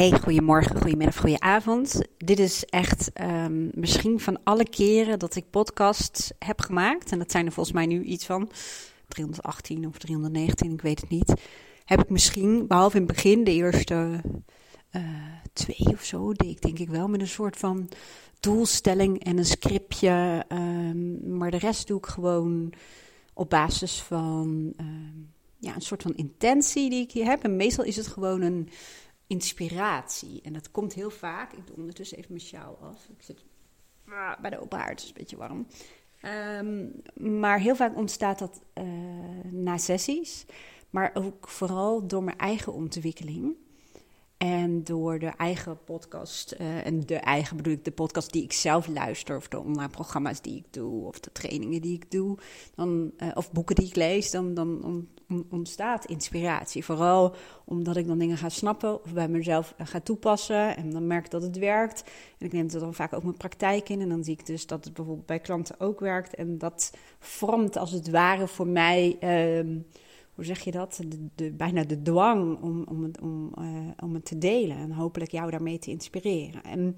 Hey, goedemorgen, goedemiddag, goedenavond. Dit is echt um, misschien van alle keren dat ik podcasts heb gemaakt, en dat zijn er volgens mij nu iets van 318 of 319, ik weet het niet. Heb ik misschien, behalve in het begin, de eerste uh, twee of zo, deed ik denk ik wel met een soort van doelstelling en een scriptje. Um, maar de rest doe ik gewoon op basis van um, ja, een soort van intentie die ik hier heb. En meestal is het gewoon een inspiratie. En dat komt heel vaak. Ik doe ondertussen even mijn sjaal af. Ik zit bij de open haard, het is een beetje warm. Um, maar heel vaak ontstaat dat uh, na sessies, maar ook vooral door mijn eigen ontwikkeling. En door de eigen podcast, uh, en de eigen bedoel ik de podcast die ik zelf luister, of de online programma's die ik doe, of de trainingen die ik doe, dan, uh, of boeken die ik lees, dan, ontstaat inspiratie. Vooral omdat ik dan dingen ga snappen of bij mezelf ga toepassen en dan merk dat het werkt. En ik neem het dan vaak ook mijn praktijk in en dan zie ik dus dat het bijvoorbeeld bij klanten ook werkt. En dat vormt als het ware voor mij. Uh, hoe zeg je dat? De, bijna de dwang om, om, het, om, uh, om het te delen en hopelijk jou daarmee te inspireren. En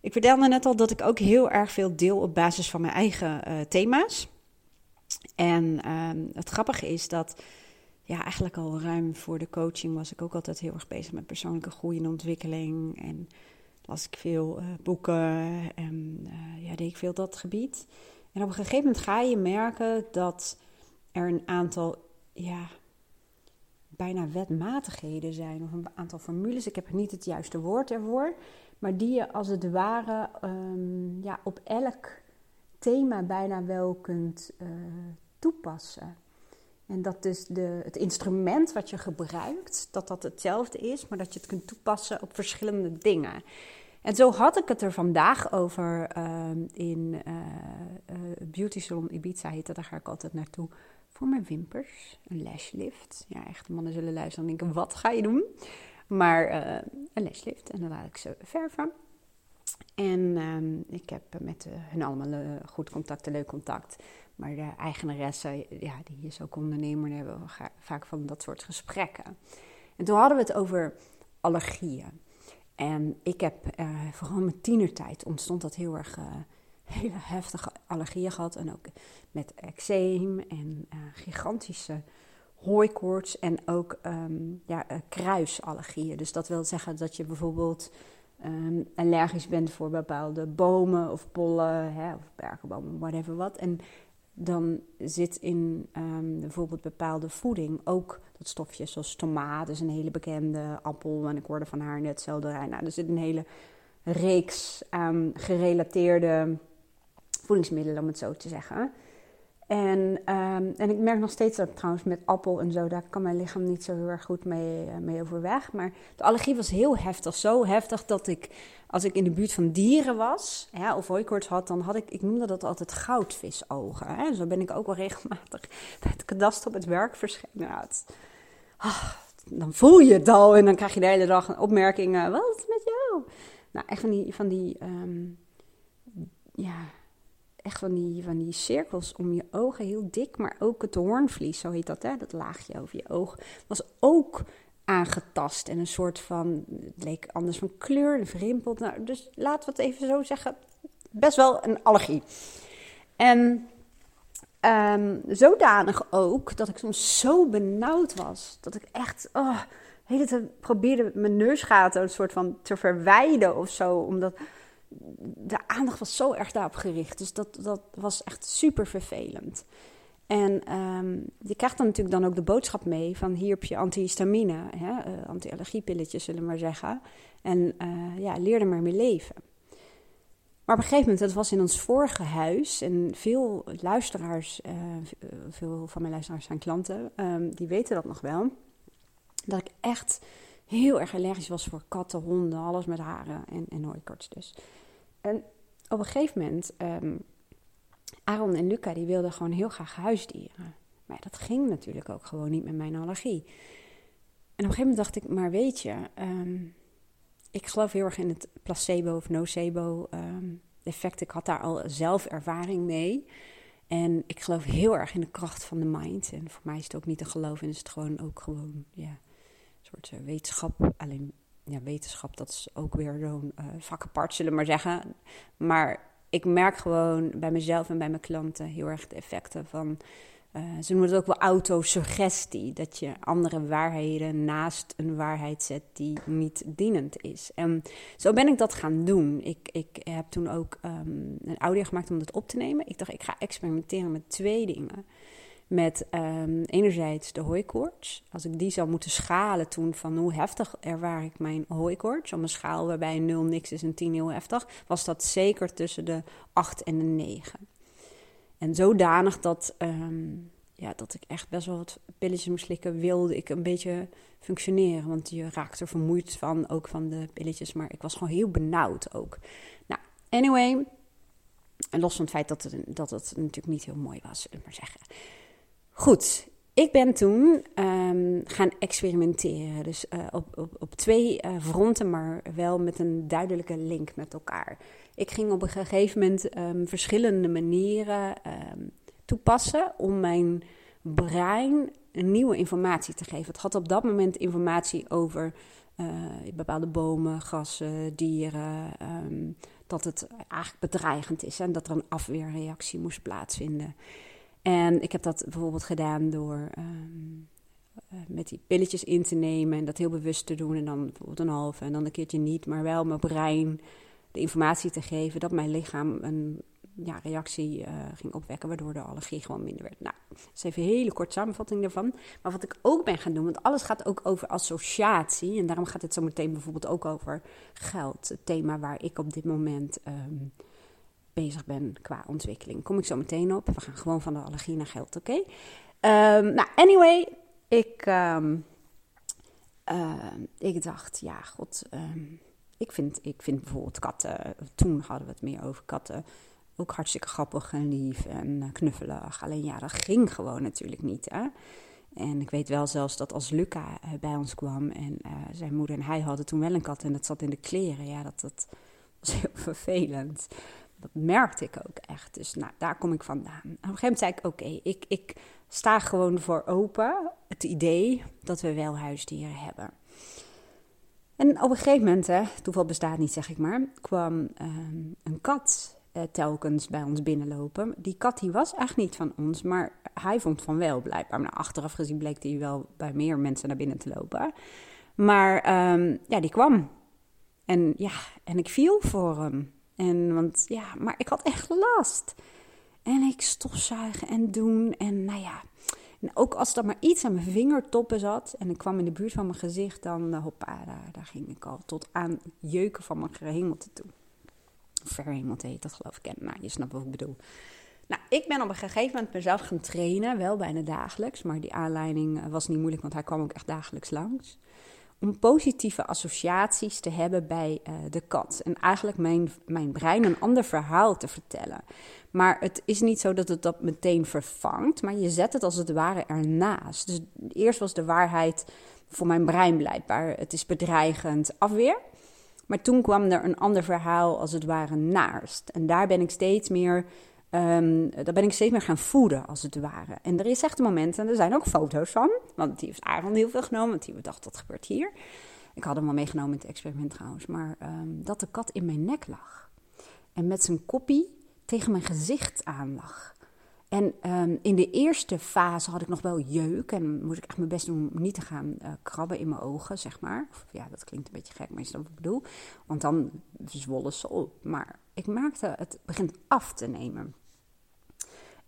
ik vertelde net al dat ik ook heel erg veel deel op basis van mijn eigen uh, thema's. En uh, het grappige is dat, ja, eigenlijk al ruim voor de coaching was ik ook altijd heel erg bezig met persoonlijke groei en ontwikkeling. En las ik veel uh, boeken en ja, deed ik veel dat gebied. En op een gegeven moment ga je merken dat er een aantal ja, bijna wetmatigheden zijn, of een aantal formules. Ik heb niet het juiste woord ervoor, maar die je als het ware um, ja, op elk thema bijna wel kunt uh, toepassen. En dat dus de, het instrument wat je gebruikt, dat dat hetzelfde is, maar dat je het kunt toepassen op verschillende dingen. En zo had ik het er vandaag over uh, in uh, Beauty Salon Ibiza, heette, daar ga ik altijd naartoe voor mijn wimpers. Een lashlift. Ja, echte mannen zullen luisteren en denken, wat ga je doen? Maar uh, een lashlift en dan laat ik ze verven. En um, ik heb met uh, hun allemaal uh, goed contact, leuk contact. Maar de eigenaressen, ja, die is ook ondernemer, hebben we vaak van dat soort gesprekken. En toen hadden we het over allergieën. En ik heb vooral mijn tienertijd ontstond dat heel erg hele heftige allergieën gehad. En ook met eczeem en uh, gigantische hooikoorts en ook um, ja, uh, kruisallergieën. Dus dat wil zeggen dat je bijvoorbeeld um, allergisch bent voor bepaalde bomen of pollen, hè, of berkenbomen, whatever wat. En dan zit in um, bijvoorbeeld bepaalde voeding ook dat stofje, zoals tomaat is een hele bekende, appel, en ik hoorde van haar net selderij. Nou, er zit een hele reeks um, gerelateerde voedingsmiddelen, om het zo te zeggen. En, um, en ik merk nog steeds dat trouwens met appel en zo, daar kan mijn lichaam niet zo heel erg goed mee, uh, mee overweg. Maar de allergie was heel heftig. Zo heftig dat ik, als ik in de buurt van dieren was, ja, of hooikoorts had, dan had ik, ik noemde dat altijd goudvisogen. Hè. Zo ben ik ook wel regelmatig bij het kadaster op het werk verschenen. Nou, ah, dan voel je het al en dan krijg je de hele dag opmerkingen. Wat is met jou? Nou, echt van die, van die um, ja, echt van die, van die cirkels om je ogen, heel dik. Maar ook het hoornvlies, zo heet dat, hè? dat laagje over je oog, was ook aangetast. En een soort van, het leek anders van kleur, een verrimpeld. Nou, dus laten we het even zo zeggen, best wel een allergie. En um, zodanig ook dat ik soms zo benauwd was, dat ik echt... Oh, hele tijd probeerde mijn neusgaten een soort van te verwijden of zo, omdat de aandacht was zo erg daarop gericht. Dus dat, dat was echt super vervelend. En um, je krijgt dan natuurlijk dan ook de boodschap mee van hier heb je antihistamine, hè, uh, anti-allergiepilletjes zullen we maar zeggen. En uh, ja, leer er maar mee leven. Maar op een gegeven moment, dat was in ons vorige huis en veel luisteraars, uh, veel van mijn luisteraars zijn klanten, um, die weten dat nog wel. Dat ik echt heel erg allergisch was voor katten, honden, alles met haren en, en hooikorts dus. En op een gegeven moment, um, Aaron en Luca, die wilden gewoon heel graag huisdieren. Maar dat ging natuurlijk ook gewoon niet met mijn allergie. En op een gegeven moment dacht ik, maar weet je, um, ik geloof heel erg in het placebo of nocebo um, effect. Ik had daar al zelf ervaring mee. En ik geloof heel erg in de kracht van de mind. En voor mij is het ook niet te geloven, is het gewoon ook gewoon, ja, een soort uh, wetenschap. Alleen ja, wetenschap, dat is ook weer zo'n uh, vak apart, zullen we maar zeggen. Maar ik merk gewoon bij mezelf en bij mijn klanten heel erg de effecten van uh, ze noemen het ook wel autosuggestie. Dat je andere waarheden naast een waarheid zet die niet dienend is. En zo ben ik dat gaan doen. Ik, ik heb toen ook um, een audio gemaakt om dat op te nemen. Ik dacht, ik ga experimenteren met twee dingen. Met um, enerzijds de hooikoorts. Als ik die zou moeten schalen toen van hoe heftig ervaar ik mijn hooikoorts. Om een schaal waarbij 0 niks is en 10 heel heftig. Was dat zeker tussen de 8 en de 9. En zodanig dat, um, ja, dat ik echt best wel wat pilletjes moest slikken, wilde ik een beetje functioneren. Want je raakt er vermoeid van, ook van de pilletjes. Maar ik was gewoon heel benauwd ook. Nou, anyway. En los van het feit dat het, dat het natuurlijk niet heel mooi was, zullen we maar zeggen. Goed, ik ben toen um, gaan experimenteren. Dus uh, op, op, op twee uh, fronten, maar wel met een duidelijke link met elkaar. Ik ging op een gegeven moment um, verschillende manieren um, toepassen om mijn brein nieuwe informatie te geven. Het had op dat moment informatie over uh, bepaalde bomen, grassen, dieren. Dat het eigenlijk bedreigend is en dat er een afweerreactie moest plaatsvinden. En ik heb dat bijvoorbeeld gedaan door um, uh, met die pilletjes in te nemen en dat heel bewust te doen. En dan bijvoorbeeld een halve en dan een keertje niet, maar wel mijn brein de informatie te geven dat mijn lichaam een ja, reactie uh, ging opwekken, waardoor de allergie gewoon minder werd. Nou, dat is even een hele kort samenvatting daarvan. Maar wat ik ook ben gaan doen, want alles gaat ook over associatie. En daarom gaat het zo meteen bijvoorbeeld ook over geld. Het thema waar ik op dit moment um, bezig ben qua ontwikkeling. Kom ik zo meteen op. We gaan gewoon van de allergie naar geld, oké? Um, nou, anyway, ik, um, uh, ik dacht, ja, god... Ik vind, ik vind bijvoorbeeld katten, toen hadden we het meer over katten, ook hartstikke grappig en lief en knuffelig. Alleen ja, dat ging gewoon natuurlijk niet. Hè? En ik weet wel zelfs dat als Luca uh, bij ons kwam en zijn moeder en hij hadden toen wel een kat en dat zat in de kleren. Ja, dat, dat was heel vervelend. Dat merkte ik ook echt. Dus nou, daar kom ik vandaan. Op een gegeven moment zei ik, oké, ik, ik sta gewoon voor open het idee dat we wel huisdieren hebben. En op een gegeven moment, hè, toeval bestaat niet zeg ik maar, kwam um, een kat uh, telkens bij ons binnenlopen. Die kat die was echt niet van ons, maar hij vond van wel blijkbaar. Maar achteraf gezien bleek hij wel bij meer mensen naar binnen te lopen. Maar um, ja, die kwam. En ja, en ik viel voor hem. En want ja, maar ik had echt last. En ik stofzuigen en doen. En nou ja, en ook als er maar iets aan mijn vingertoppen zat en ik kwam in de buurt van mijn gezicht, dan uh, hoppa, daar, daar, ging ik al tot aan jeuken van mijn gehemelte toe. Verhemelte heet dat geloof ik. En, nou, je snapt wat ik bedoel. Nou, ik ben op een gegeven moment mezelf gaan trainen, wel bijna dagelijks, maar die aanleiding eh, was niet moeilijk, want hij kwam ook echt dagelijks langs om positieve associaties te hebben bij uh, de kat. En eigenlijk mijn, mijn brein een ander verhaal te vertellen. Maar het is niet zo dat het dat meteen vervangt, maar je zet het als het ware ernaast. Dus eerst was de waarheid voor mijn brein blijkbaar: het is bedreigend afweer. Maar toen kwam er een ander verhaal als het ware naast. En daar ben ik steeds meer Um, daar ben ik steeds meer gaan voeden, als het ware. En er is echt een moment, en er zijn ook foto's van, want die heeft Aaron heel veel genomen, want die dacht dat gebeurt hier. Ik had hem wel meegenomen in het experiment trouwens, maar um, dat de kat in mijn nek lag. En met zijn koppie tegen mijn gezicht aan lag. En um, in de eerste fase had ik nog wel jeuk en moest ik echt mijn best doen om niet te gaan uh, krabben in mijn ogen, zeg maar. Of, ja, dat klinkt een beetje gek, maar is dat wat ik bedoel? Want dan zwollen ze op. Maar ik merkte, het begint af te nemen.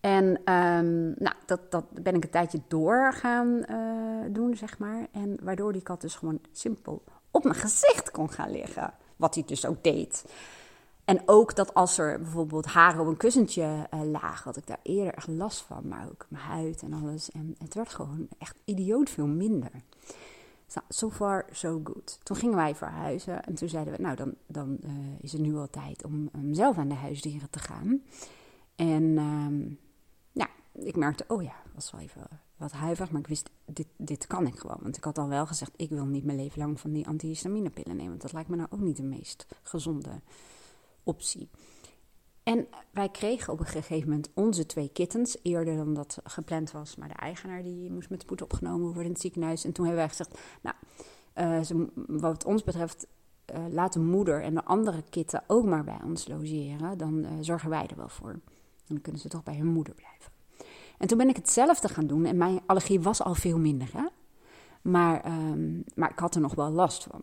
En um, nou, dat, dat ben ik een tijdje door gaan uh, doen, zeg maar. En waardoor die kat dus gewoon simpel op mijn gezicht kon gaan liggen. Wat hij dus ook deed. En ook dat als er bijvoorbeeld haren op een kussentje uh, lagen, had ik daar eerder echt last van. Maar ook mijn huid en alles. En het werd gewoon echt idioot veel minder. So far, so good. Toen gingen wij verhuizen en toen zeiden we, nou dan, dan uh, is het nu al tijd om, om zelf aan de huisdieren te gaan. En ja, ik merkte, oh ja, was wel even wat huiverig, maar ik wist, dit, dit kan ik gewoon. Want ik had al wel gezegd, ik wil niet mijn leven lang van die antihistaminepillen nemen. Want dat lijkt me nou ook niet de meest gezonde optie. En wij kregen op een gegeven moment onze twee kittens, eerder dan dat gepland was. Maar de eigenaar die moest met spoed opgenomen worden in het ziekenhuis. En toen hebben wij gezegd, nou, ze, wat ons betreft, uh, laat de moeder en de andere kitten ook maar bij ons logeren. Dan zorgen wij er wel voor. Dan kunnen ze toch bij hun moeder blijven. En toen ben ik hetzelfde gaan doen. En mijn allergie was al veel minder, hè? Maar, um, maar ik had er nog wel last van.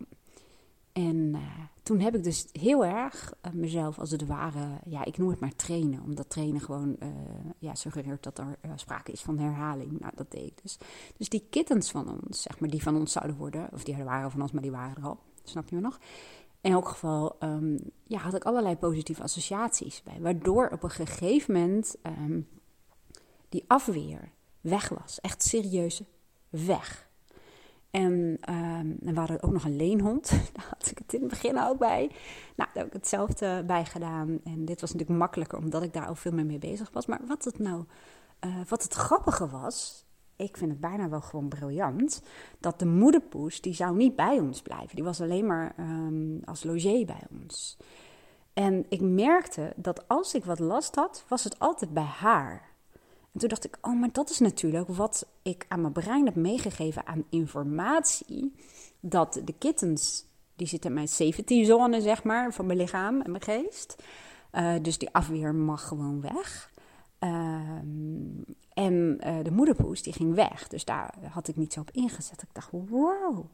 En uh, toen heb ik dus heel erg uh, mezelf als het ware, ja, ik noem het maar trainen. Omdat trainen gewoon uh, ja, suggereert dat er sprake is van herhaling. Nou, dat deed ik dus. Dus die kittens van ons, zeg maar, die van ons zouden worden, of die waren van ons, maar die waren er al. Snap je me nog? In elk geval um, ja, had ik allerlei positieve associaties bij. Waardoor op een gegeven moment um, die afweer weg was. Echt serieus weg. En, um, en we hadden ook nog een leenhond. Daar had ik het in het begin ook bij. Nou, daar heb ik hetzelfde bij gedaan. En dit was natuurlijk makkelijker, omdat ik daar al veel meer mee bezig was. Maar wat het nou, uh, wat het grappige was, ik vind het bijna wel gewoon briljant, dat de moederpoes, die zou niet bij ons blijven. Die was alleen maar um, als logé bij ons. En ik merkte dat als ik wat last had, was het altijd bij haar. En toen dacht ik, oh, maar dat is natuurlijk wat ik aan mijn brein heb meegegeven aan informatie. Dat de kittens, die zitten in mijn 17 zone, zeg maar, van mijn lichaam en mijn geest. Uh, dus die afweer mag gewoon weg. Uh, en uh, de moederpoes, die ging weg. Dus daar had ik niet zo op ingezet. Ik dacht, wow.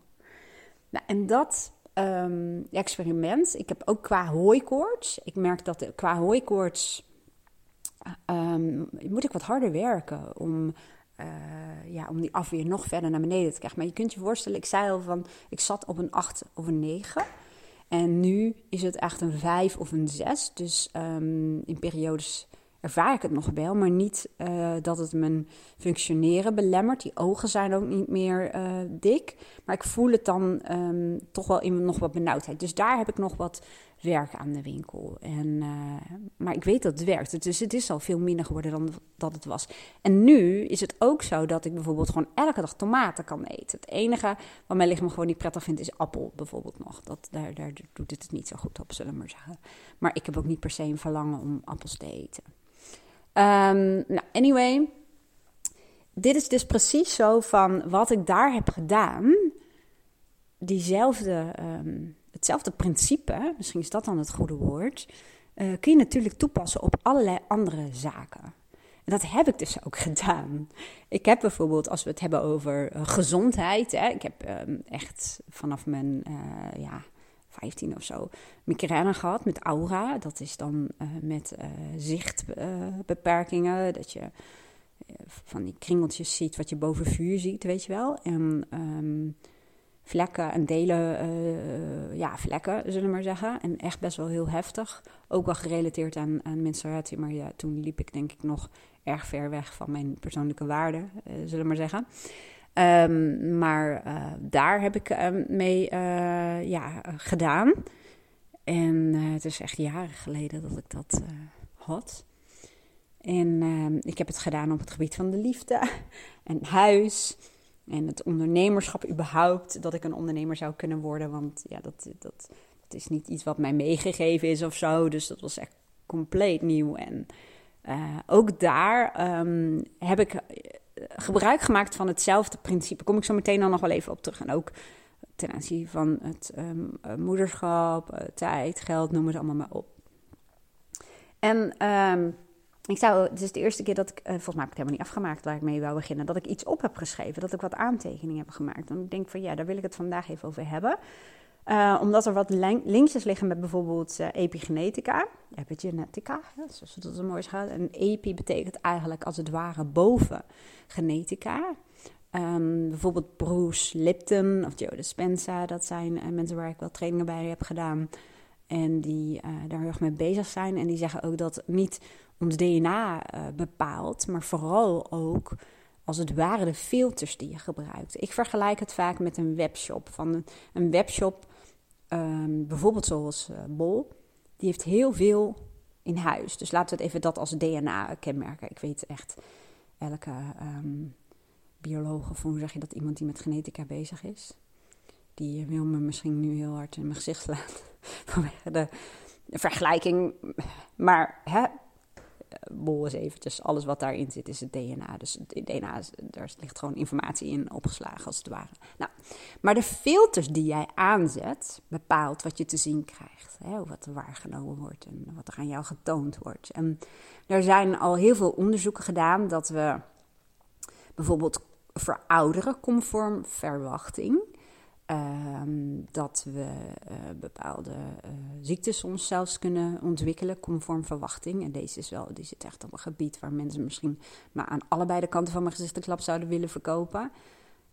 Nou, en dat um, experiment, ik heb ook qua hooikoorts. Ik merk dat de, qua hooikoorts um, moet ik wat harder werken om, uh, ja, om die afweer nog verder naar beneden te krijgen. Maar je kunt je voorstellen, ik zei al van, ik zat op een 8 of een 9. En nu is het echt een 5 of een 6. Dus um, in periodes ervaar ik het nog wel, maar niet uh, dat het mijn functioneren belemmert. Die ogen zijn ook niet meer uh, dik. Maar ik voel het dan um, toch wel in nog wat benauwdheid. Dus daar heb ik nog wat werk aan de winkel. En, uh, maar ik weet dat het werkt. Dus het is al veel minder geworden dan dat het was. En nu is het ook zo dat ik bijvoorbeeld gewoon elke dag tomaten kan eten. Het enige wat mijn lichaam gewoon niet prettig vindt is appel bijvoorbeeld nog. Dat, daar, daar doet het niet zo goed op, zullen we maar zeggen. Maar ik heb ook niet per se een verlangen om appels te eten. Um, nou, anyway. Dit is dus precies zo van wat ik daar heb gedaan. Diezelfde... Um, hetzelfde principe, misschien is dat dan het goede woord, uh, kun je natuurlijk toepassen op allerlei andere zaken. En dat heb ik dus ook gedaan. Ik heb bijvoorbeeld, als we het hebben over uh, gezondheid, hè, ik heb um, echt vanaf mijn uh, ja, 15 of zo migraine gehad met aura. Dat is dan met zichtbeperkingen, dat je van die kringeltjes ziet wat je boven vuur ziet, weet je wel. En um, vlekken en delen, uh, ja, vlekken, zullen we maar zeggen. En echt best wel heel heftig. Ook wel gerelateerd aan, aan menstruatie, maar ja, toen liep ik denk ik nog erg ver weg van mijn persoonlijke waarden, uh, zullen we maar zeggen. Um, maar uh, daar heb ik mee ja, gedaan. En het is echt jaren geleden dat ik dat had. En ehm, ik heb het gedaan op het gebied van de liefde en huis en het ondernemerschap überhaupt, dat ik een ondernemer zou kunnen worden. Want ja, dat, dat, is niet iets wat mij meegegeven is of zo. Dus dat was echt compleet nieuw. En uh, ook daar um, heb ik eh, gebruik gemaakt van hetzelfde principe. Kom ik zo meteen dan nog wel even op terug. En ook ten aanzien van het um, moederschap, uh, tijd, geld, noem het allemaal maar op. En um, ik zou, het is de eerste keer dat ik, uh, volgens mij heb ik het helemaal niet afgemaakt waar ik mee wou beginnen, dat ik iets op heb geschreven, dat ik wat aantekeningen heb gemaakt. En ik denk van ja, daar wil ik het vandaag even over hebben. Uh, omdat er wat linkjes liggen met bijvoorbeeld uh, epigenetica, epigenetica, zoals het zo mooi gaat. En epi betekent eigenlijk als het ware boven genetica. Um, bijvoorbeeld Bruce Lipton of Joe Dispenza, dat zijn mensen waar ik wel trainingen bij heb gedaan. En die daar heel erg mee bezig zijn. En die zeggen ook dat niet ons DNA uh, bepaalt, maar vooral ook als het ware de filters die je gebruikt. Ik vergelijk het vaak met een webshop. Van een, webshop, um, bijvoorbeeld zoals uh, Bol, die heeft heel veel in huis. Dus laten we het even dat als DNA kenmerken. Ik weet echt elke um, bioloog of hoe zeg je dat, iemand die met genetica bezig is. Die wil me misschien nu heel hard in mijn gezicht slaan vanwege de vergelijking. Maar hè, bol eens eventjes. Alles wat daarin zit is het DNA. Dus het DNA, daar ligt gewoon informatie in opgeslagen als het ware. Nou, maar de filters die jij aanzet, bepaalt wat je te zien krijgt. Hè, wat er waargenomen wordt en wat er aan jou getoond wordt. En er zijn al heel veel onderzoeken gedaan dat we bijvoorbeeld verouderen conform verwachting. Ehm, dat we uh, bepaalde uh, ziektes ons zelfs kunnen ontwikkelen conform verwachting. En deze is wel, die zit echt op een gebied waar mensen misschien maar aan allebei de kanten van mijn gezicht een klap zouden willen verkopen.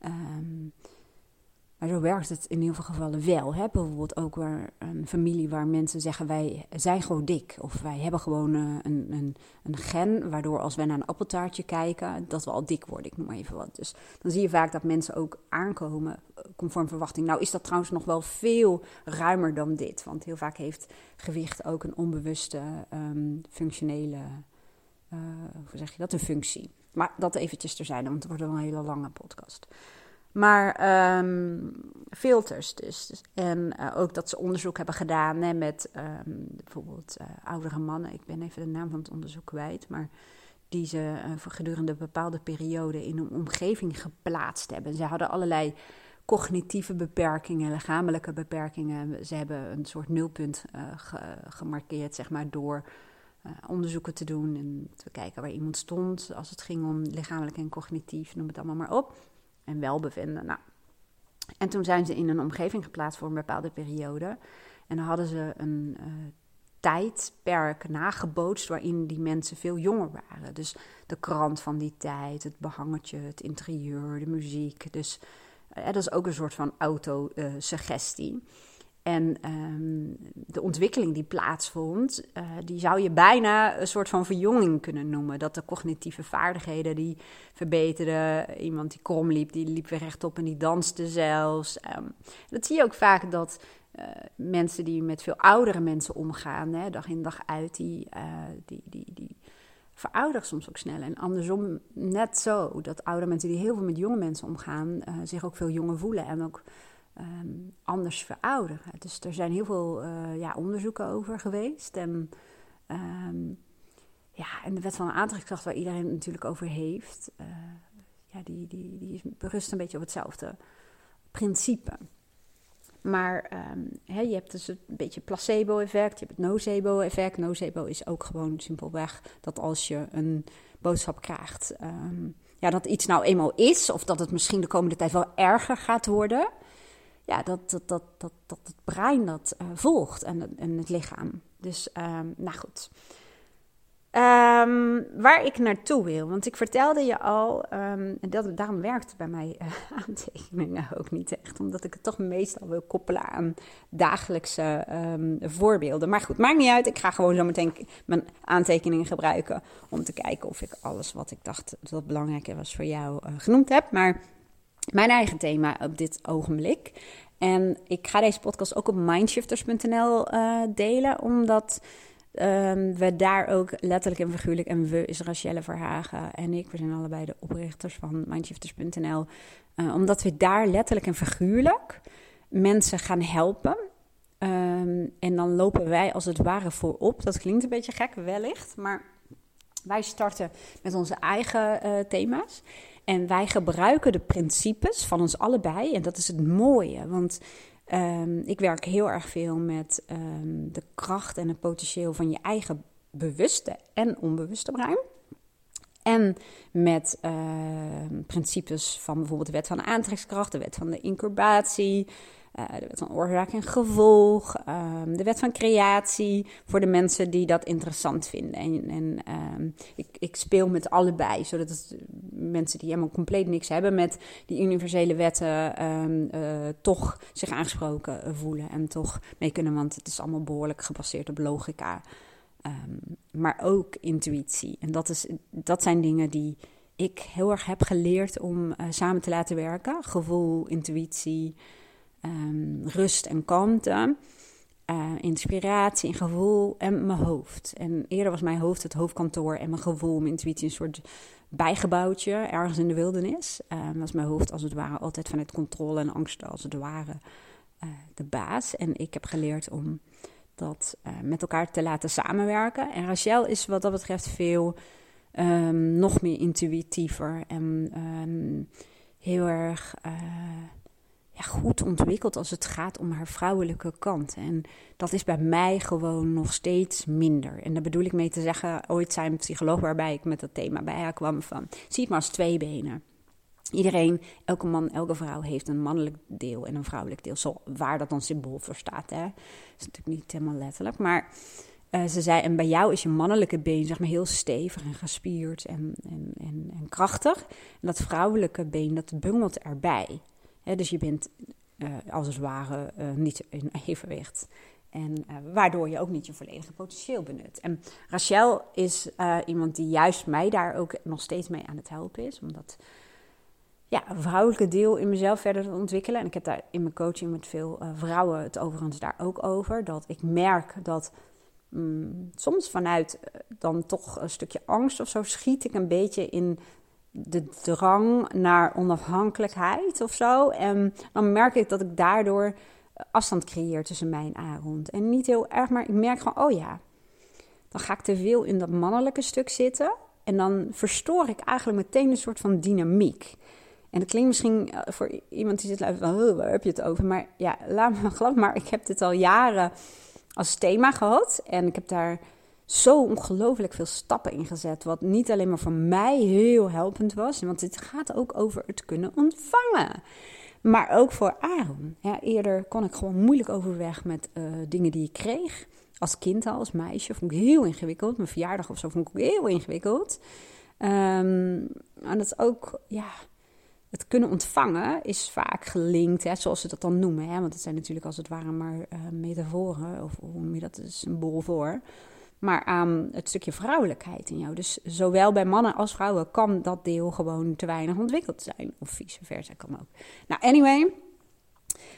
Um, maar zo werkt het in heel veel gevallen wel. Hè? Bijvoorbeeld ook waar een familie waar mensen zeggen wij zijn gewoon dik. Of wij hebben gewoon uh, een, een, een, gen waardoor als we naar een appeltaartje kijken dat we al dik worden. Ik noem maar even wat. Dus dan zie je vaak dat mensen ook aankomen eh, conform verwachting. Nou is dat trouwens nog wel veel ruimer dan dit. Want heel vaak heeft gewicht ook een onbewuste um, functionele, uh, hoe zeg je dat, een functie. Maar dat eventjes terzijde, want het wordt een hele lange podcast. Maar um, filters dus. dus. En uh, ook dat ze onderzoek hebben gedaan hè, met um, bijvoorbeeld uh, oudere mannen. Ik ben even de naam van het onderzoek kwijt. Maar die ze uh, gedurende een bepaalde periode in een omgeving geplaatst hebben. Ze hadden allerlei cognitieve beperkingen, lichamelijke beperkingen. Ze hebben een soort nulpunt ge gemarkeerd, zeg maar, door onderzoeken te doen en te kijken waar iemand stond als het ging om lichamelijk en cognitief, noem het allemaal maar op en welbevinden. Nou, en toen zijn ze in een omgeving geplaatst voor een bepaalde periode. En dan hadden ze een uh, tijdperk nagebootst waarin die mensen veel jonger waren. Dus de krant van die tijd, het behangetje, het interieur, de muziek. Dus uh, dat is ook een soort van autosuggestie. Uh, en um, de ontwikkeling die plaatsvond, uh, die zou je bijna een soort van verjonging kunnen noemen. Dat de cognitieve vaardigheden die verbeterden. Iemand die krom liep, die liep weer rechtop en die danste zelfs. Um, dat zie je ook vaak dat uh, mensen die met veel oudere mensen omgaan, hè, dag in dag uit, die, uh, die, die, die verouderen soms ook sneller. En andersom net zo, dat oude mensen die heel veel met jonge mensen omgaan, zich ook veel jonger voelen en ook um, anders verouderen. Dus er zijn heel veel uh, ja, onderzoeken over geweest. En, um, ja, en de wet van aantrekkingskracht, waar iedereen natuurlijk over heeft, uh, ja, die, die, die berust een beetje op hetzelfde principe. Maar hè, je hebt dus een beetje placebo-effect, je hebt het nocebo-effect. Nocebo is ook gewoon simpelweg dat als je een boodschap krijgt, ja, dat iets nou eenmaal is, of dat het misschien de komende tijd wel erger gaat worden ja, dat, dat, dat, dat, dat het brein dat uh, volgt en, en het lichaam. Dus, um, nou goed. Um, waar ik naartoe wil, want ik vertelde je al, en dat, daarom werkt bij mij uh, aantekeningen ook niet echt, omdat ik het toch meestal wil koppelen aan dagelijkse voorbeelden. Maar goed, maakt niet uit, ik ga gewoon zo meteen mijn aantekeningen gebruiken om te kijken of ik alles wat ik dacht dat belangrijk was voor jou uh, genoemd heb. Maar mijn eigen thema op dit ogenblik. En ik ga deze podcast ook op mindshifters.nl eh, delen, omdat um, we daar ook letterlijk en figuurlijk, en we is Rachelle Verhagen en ik, we zijn allebei de oprichters van mindshifters.nl, eh, omdat we daar letterlijk en figuurlijk mensen gaan helpen. Um, en dan lopen wij als het ware voorop. Dat klinkt een beetje gek, wellicht, maar wij starten met onze eigen uh, thema's. En wij gebruiken de principes van ons allebei. En dat is het mooie. Want um, ik werk heel erg veel met um, de kracht en het potentieel van je eigen bewuste en onbewuste brein. En met uh, principes van bijvoorbeeld de wet van aantrekkingskracht, de wet van de incubatie, uh, de wet van oorzaak en gevolg, um, de wet van creatie voor de mensen die dat interessant vinden. En, en um, ik, ik, speel met allebei, zodat het, mensen die helemaal compleet niks hebben met die universele wetten um, uh, toch zich aangesproken voelen en toch mee kunnen, want het is allemaal behoorlijk gebaseerd op logica. maar ook intuïtie. En dat, is, dat zijn dingen die ik heel erg heb geleerd om samen te laten werken. Gevoel, intuïtie, um, rust en kalmte. Uh, inspiratie en gevoel en mijn hoofd. En eerder was mijn hoofd het hoofdkantoor en mijn gevoel, mijn intuïtie, een soort bijgebouwtje ergens in de wildernis. Uh, was mijn hoofd als het ware altijd vanuit controle en angst als het ware uh, de baas. En ik heb geleerd om dat uh, met elkaar te laten samenwerken. En Rachel is wat dat betreft veel um, nog meer intuïtiever en heel erg goed ontwikkeld als het gaat om haar vrouwelijke kant. En dat is bij mij gewoon nog steeds minder. En daar bedoel ik mee te zeggen, ooit zei een psycholoog waarbij ik met dat thema bij haar kwam van, zie het maar als twee benen. Iedereen, elke man, elke vrouw heeft een mannelijk deel en een vrouwelijk deel. Zo waar dat dan symbool voor staat. Hè. Is natuurlijk niet helemaal letterlijk. Maar uh, ze zei, en bij jou is je mannelijke been zeg maar heel stevig en gespierd en, en, en, en krachtig. En dat vrouwelijke been, dat bungelt erbij. Dus je bent uh, als het ware uh, niet in evenwicht. En waardoor je ook niet je volledige potentieel benut. En Rachel is iemand die juist mij daar ook nog steeds mee aan het helpen is. Omdat ja, vrouwelijke deel in mezelf verder te ontwikkelen. En ik heb daar in mijn coaching met veel vrouwen het overigens daar ook over. Dat ik merk dat mm, soms vanuit dan toch een stukje angst of zo schiet ik een beetje in de drang naar onafhankelijkheid of zo. En dan merk ik dat ik daardoor afstand creëer tussen mij en Arend. En niet heel erg, maar ik merk gewoon, oh ja, dan ga ik te veel in dat mannelijke stuk zitten. En dan verstoor ik eigenlijk meteen een soort van dynamiek. En dat klinkt misschien eh, voor iemand die zit luisteren van, waar heb je het over? Maar ja, laat me geloven, maar ik heb dit al jaren als thema gehad. En ik heb daar zo ongelooflijk veel stappen in gezet. Wat niet alleen maar voor mij heel helpend was. Want het gaat ook over het kunnen ontvangen. Maar ook voor Aaron. Ja, eerder kon ik gewoon moeilijk overweg met uh, dingen die ik kreeg. Als kind al, als meisje. Vond ik heel ingewikkeld. Mijn verjaardag of zo vond ik heel ingewikkeld. Um, en dat ook, ja het kunnen ontvangen is vaak gelinkt, hè, zoals ze dat dan noemen. Hè, want het zijn natuurlijk als het ware maar uh, metaforen, of hoe noem je dat, een symbool voor. Maar aan het stukje vrouwelijkheid in jou. Dus zowel bij mannen als vrouwen kan dat deel gewoon te weinig ontwikkeld zijn. Of vice versa kan ook. Nou, anyway.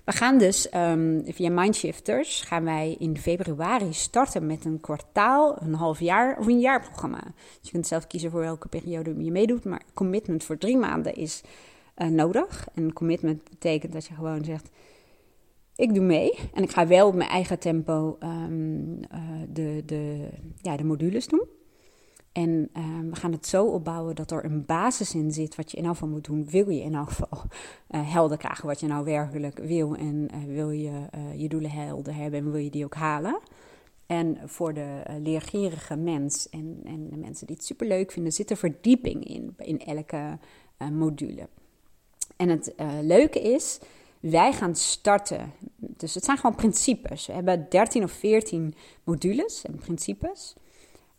We gaan dus um, via Mindshifters gaan wij in februari starten met een kwartaal, een half jaar of een jaarprogramma. Dus je kunt zelf kiezen voor welke periode je meedoet. Maar commitment voor drie maanden is uh, nodig. En commitment betekent dat je gewoon zegt: ik doe mee en ik ga wel op mijn eigen tempo um, uh, de, de, ja, de modules doen. En uh, we gaan het zo opbouwen dat er een basis in zit wat je in elk geval moet doen. Wil je in elk geval uh, helder krijgen wat je nou werkelijk wil en wil je je doelen helder hebben en wil je die ook halen. En voor de leergierige mens en, en de mensen die het superleuk vinden, zit er verdieping in, in elke module. En het leuke is, wij gaan starten. Dus het zijn gewoon principes. We hebben 13 of 14 modules en principes.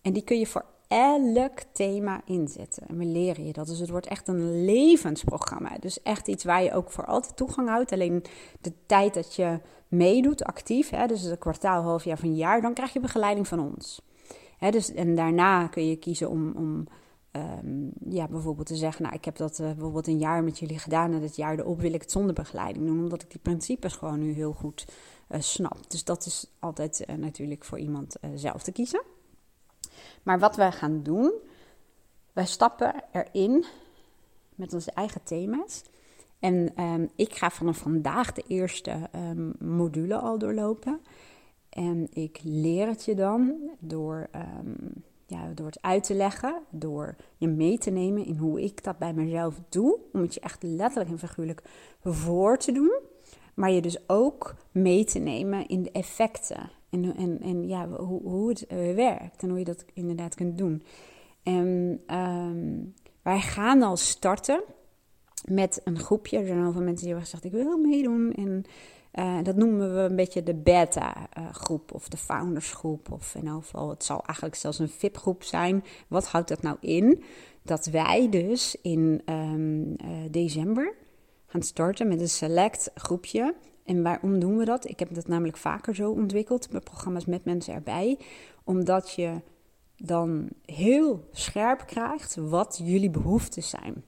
En die kun je voor elk thema inzetten. En we leren je dat. Dus het wordt echt een levensprogramma. Dus echt iets waar je ook voor altijd toegang houdt. Alleen de tijd dat je meedoet, actief, hè, dus een kwartaal, half jaar van een jaar, dan krijg je begeleiding van ons. Hè, dus, en daarna kun je kiezen om, om um, ja, bijvoorbeeld te zeggen, nou, ik heb dat uh, bijvoorbeeld een jaar met jullie gedaan en het jaar erop wil ik het zonder begeleiding doen, omdat ik die principes gewoon nu heel goed uh, snap. Dus dat is altijd uh, natuurlijk voor iemand zelf te kiezen. Maar wat wij gaan doen, wij stappen erin met onze eigen thema's. En um, ik ga vanaf vandaag de eerste um, module al doorlopen. En ik leer het je dan door ja, door het uit te leggen, door je mee te nemen in hoe ik dat bij mezelf doe, om het je echt letterlijk en figuurlijk voor te doen, maar je dus ook mee te nemen in de effecten en, en, en ja, hoe, hoe het uh, werkt en hoe je dat inderdaad kunt doen. En um, wij gaan al starten met een groepje. Er zijn heel veel mensen die hebben gezegd: Ik wil meedoen. En uh, dat noemen we een beetje de beta-groep of de foundersgroep. Of in geval, het zal eigenlijk zelfs een VIP-groep zijn. Wat houdt dat nou in? Dat wij dus in um, uh, december gaan starten met een select groepje. En waarom doen we dat? Ik heb dat namelijk vaker zo ontwikkeld met programma's met mensen erbij. Omdat je dan heel scherp krijgt wat jullie behoeften zijn.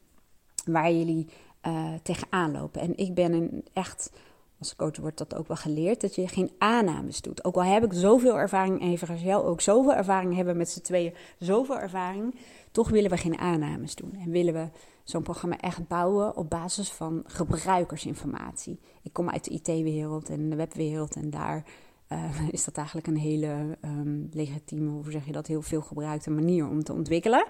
Waar jullie uh, tegenaan lopen. En ik ben een echt als coach wordt dat ook wel geleerd, dat je geen aannames doet. Ook al heb ik zoveel ervaring, en Rachel ook zoveel ervaring hebben met z'n tweeën, zoveel ervaring, toch willen we geen aannames doen. En willen we zo'n programma echt bouwen op basis van gebruikersinformatie. Ik kom uit de IT-wereld en de webwereld en daar is dat eigenlijk een hele um, legitieme, hoe zeg je dat, heel veel gebruikte manier om te ontwikkelen.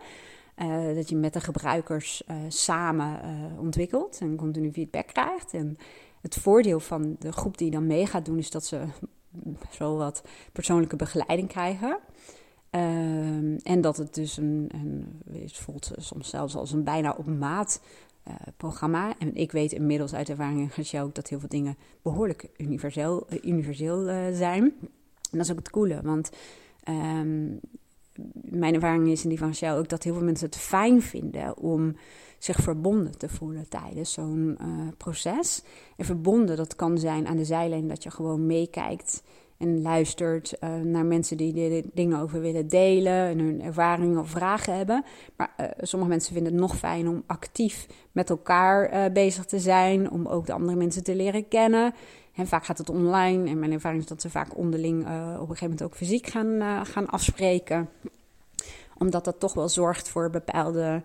Uh, dat je met de gebruikers uh, samen ontwikkelt en continu feedback krijgt. En het voordeel van de groep die dan mee gaat doen, is dat ze zo wat persoonlijke begeleiding krijgen. Ehm, en dat het dus een, een, voelt soms zelfs als een bijna op maat uh, programma. En ik weet inmiddels uit ervaring in ook dat heel veel dingen behoorlijk universeel, uh, universeel uh, zijn. En dat is ook het coole, want um, mijn ervaring is in die van Shell ook dat heel veel mensen het fijn vinden om zich verbonden te voelen tijdens zo'n proces. En verbonden, dat kan zijn aan de zijlijn dat je gewoon meekijkt en luistert uh, naar mensen die er dingen over willen delen en hun ervaringen of vragen hebben. Maar uh, sommige mensen vinden het nog fijn om actief met elkaar bezig te zijn, om ook de andere mensen te leren kennen. En vaak gaat het online en mijn ervaring is dat ze vaak onderling op een gegeven moment ook fysiek gaan, gaan afspreken. Omdat dat toch wel zorgt voor bepaalde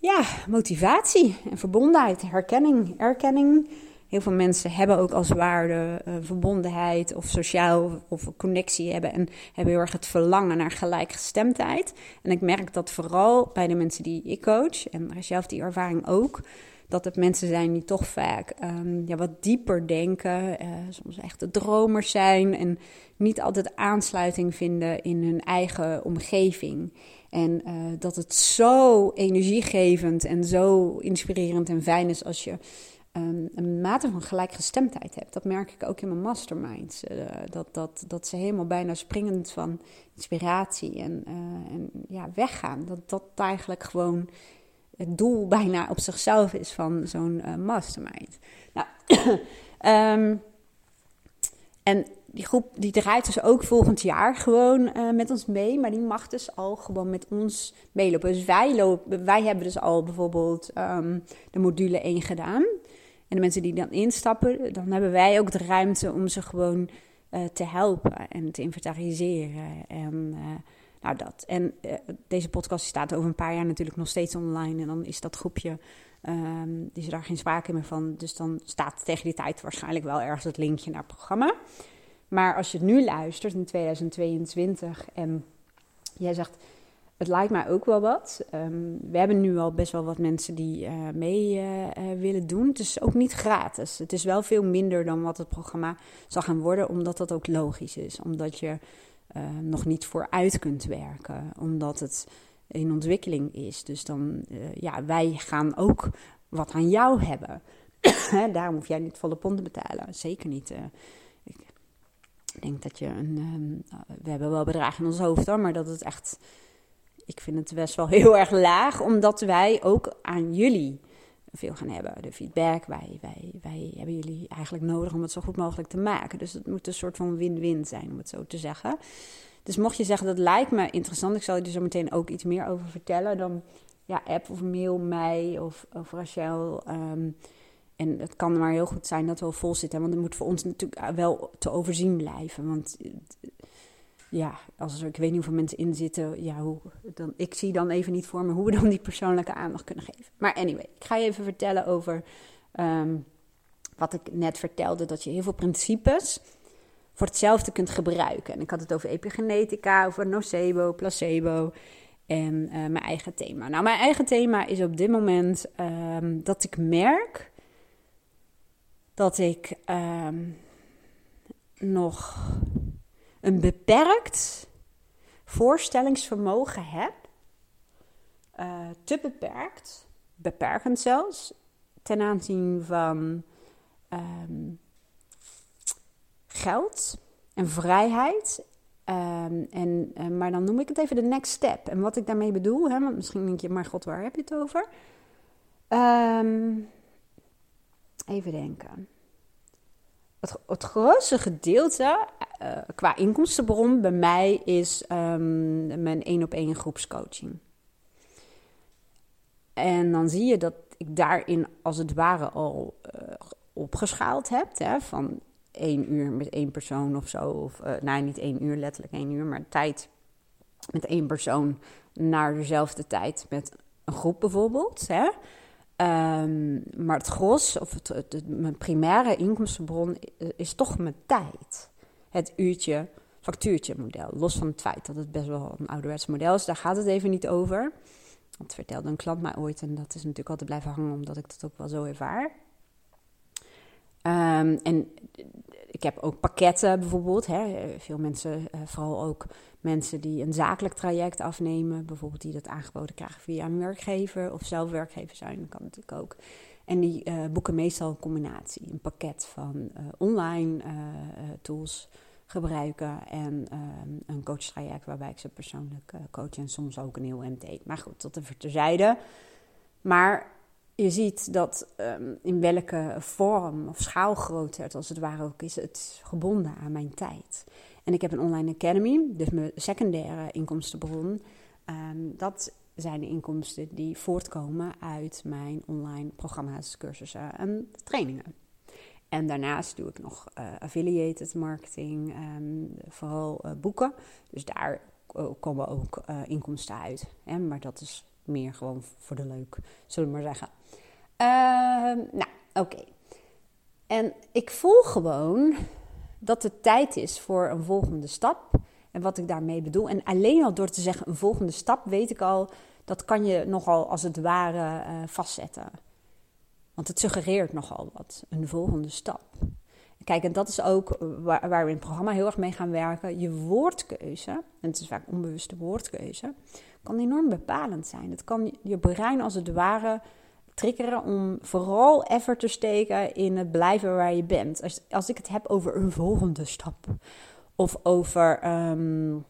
ja, motivatie en verbondenheid, herkenning, erkenning. Heel veel mensen hebben ook als waarde uh, verbondenheid of sociaal of connectie hebben. En hebben heel erg het verlangen naar gelijkgestemdheid. En ik merk dat vooral bij de mensen die ik coach, en zelf die ervaring ook, dat het mensen zijn die toch vaak um, ja, wat dieper denken, uh, soms echte dromers zijn en niet altijd aansluiting vinden in hun eigen omgeving. En uh, dat het zo energiegevend en zo inspirerend en fijn is als je um, een mate van gelijkgestemdheid hebt. Dat merk ik ook in mijn masterminds. Uh, dat, dat, dat ze helemaal bijna springend van inspiratie en, en ja, weggaan. Dat dat eigenlijk gewoon het doel bijna op zichzelf is van zo'n uh, mastermind. Nou, um, en die groep die draait dus ook volgend jaar gewoon uh, met ons mee. Maar die mag dus al gewoon met ons meelopen. Dus wij, lopen, wij hebben dus al bijvoorbeeld um, de module 1 gedaan. En de mensen die dan instappen, dan hebben wij ook de ruimte om ze gewoon uh, te helpen en te inventariseren. En nou dat. En uh, deze podcast staat over een paar jaar natuurlijk nog steeds online. En dan is dat groepje, um, is er daar geen sprake meer van. Dus dan staat tegen die tijd waarschijnlijk wel ergens het linkje naar het programma. Maar als je nu luistert in 2022 en jij zegt het lijkt mij ook wel wat. Um, we hebben nu al best wel wat mensen die uh, mee uh, willen doen. Het is ook niet gratis. Het is wel veel minder dan wat het programma zal gaan worden, omdat dat ook logisch is. Omdat je nog niet vooruit kunt werken, omdat het in ontwikkeling is. Dus dan, ja, wij gaan ook wat aan jou hebben. Daarom hoef jij niet volle ponden betalen. Zeker niet. ik denk dat je een. Um, we hebben wel bedragen in ons hoofd hoor, maar dat het echt ik vind het best wel heel erg laag, omdat wij ook aan jullie veel gaan hebben. De feedback, wij, wij, wij hebben jullie eigenlijk nodig om het zo goed mogelijk te maken. Dus het moet een soort van win-win zijn, om het zo te zeggen. Dus mocht je zeggen, dat lijkt me interessant, ik zal je er zo meteen ook iets meer over vertellen, dan ja, app of mail mij of, of Rachel. Um, en het kan maar heel goed zijn dat we wel vol zitten, want het moet voor ons natuurlijk wel te overzien blijven. Want ja, als er, ik weet niet hoeveel mensen in zitten, ja, hoe, dan, ik zie dan even niet voor me hoe we dan die persoonlijke aandacht kunnen geven. Maar anyway, ik ga je even vertellen over um, wat ik net vertelde, dat je heel veel principes voor hetzelfde kunt gebruiken. En ik had het over epigenetica, over nocebo, placebo en uh, mijn eigen thema. Nou, mijn eigen thema is op dit moment um, dat ik merk dat ik um, nog een beperkt voorstellingsvermogen heb, uh, te beperkt, beperkend zelfs, ten aanzien van um, geld en vrijheid. Um, en, uh, maar dan noem ik het even de next step. En wat ik daarmee bedoel, hè, want misschien denk je, maar god, waar heb je het over? Um, even denken. Het, het grootste gedeelte uh, qua inkomstenbron bij mij is um, mijn één op één groepscoaching. En dan zie je dat ik daarin als het ware al uh, opgeschaald heb. Hè, van één uur met één persoon of zo. Of uh, nou, niet één uur, letterlijk één uur, maar tijd met één persoon naar dezelfde tijd met een groep bijvoorbeeld. Hè. Um, maar het gros, of het, mijn primaire inkomstenbron is toch mijn tijd. Het uurtje factuurtje model. Los van het feit dat het best wel een ouderwets model is, daar gaat het even niet over. Dat vertelde een klant mij ooit en dat is natuurlijk altijd blijven hangen omdat ik dat ook wel zo ervaar. Um, en ik heb ook pakketten bijvoorbeeld. Hè. Veel mensen, uh, vooral ook mensen die een zakelijk traject afnemen, bijvoorbeeld die dat aangeboden krijgen via een werkgever of zelf werkgever zijn, dat kan natuurlijk ook. En die uh, boeken meestal een combinatie, een pakket van uh, online tools gebruiken en um, een coachtraject waarbij ik ze persoonlijk coach en soms ook een heel MT. Maar goed, tot even terzijde. Maar je ziet dat um, in welke vorm of schaalgrootte het als het ware ook is, het gebonden aan mijn tijd. En ik heb een online academy, dus mijn secundaire inkomstenbron. Um, dat zijn de inkomsten die voortkomen uit mijn online programma's, cursussen en trainingen. En daarnaast doe ik nog uh, affiliated marketing, um, vooral uh, boeken. Dus daar komen ook uh, inkomsten uit. Hè? Maar dat is meer gewoon voor de leuk, zullen we maar zeggen. Uh, nou, oké. En ik voel gewoon dat het tijd is voor een volgende stap. En wat ik daarmee bedoel. En alleen al door te zeggen een volgende stap, weet ik al, dat kan je nogal als het ware uh, vastzetten. Want het suggereert nogal wat, een volgende stap. Kijk, en dat is ook waar, waar, we in het programma heel erg mee gaan werken. Je woordkeuze, en het is vaak onbewuste woordkeuze, kan enorm bepalend zijn. Het kan je brein als het ware triggeren om vooral effort te steken in het blijven waar je bent. Als, als ik het heb over een volgende stap of over um,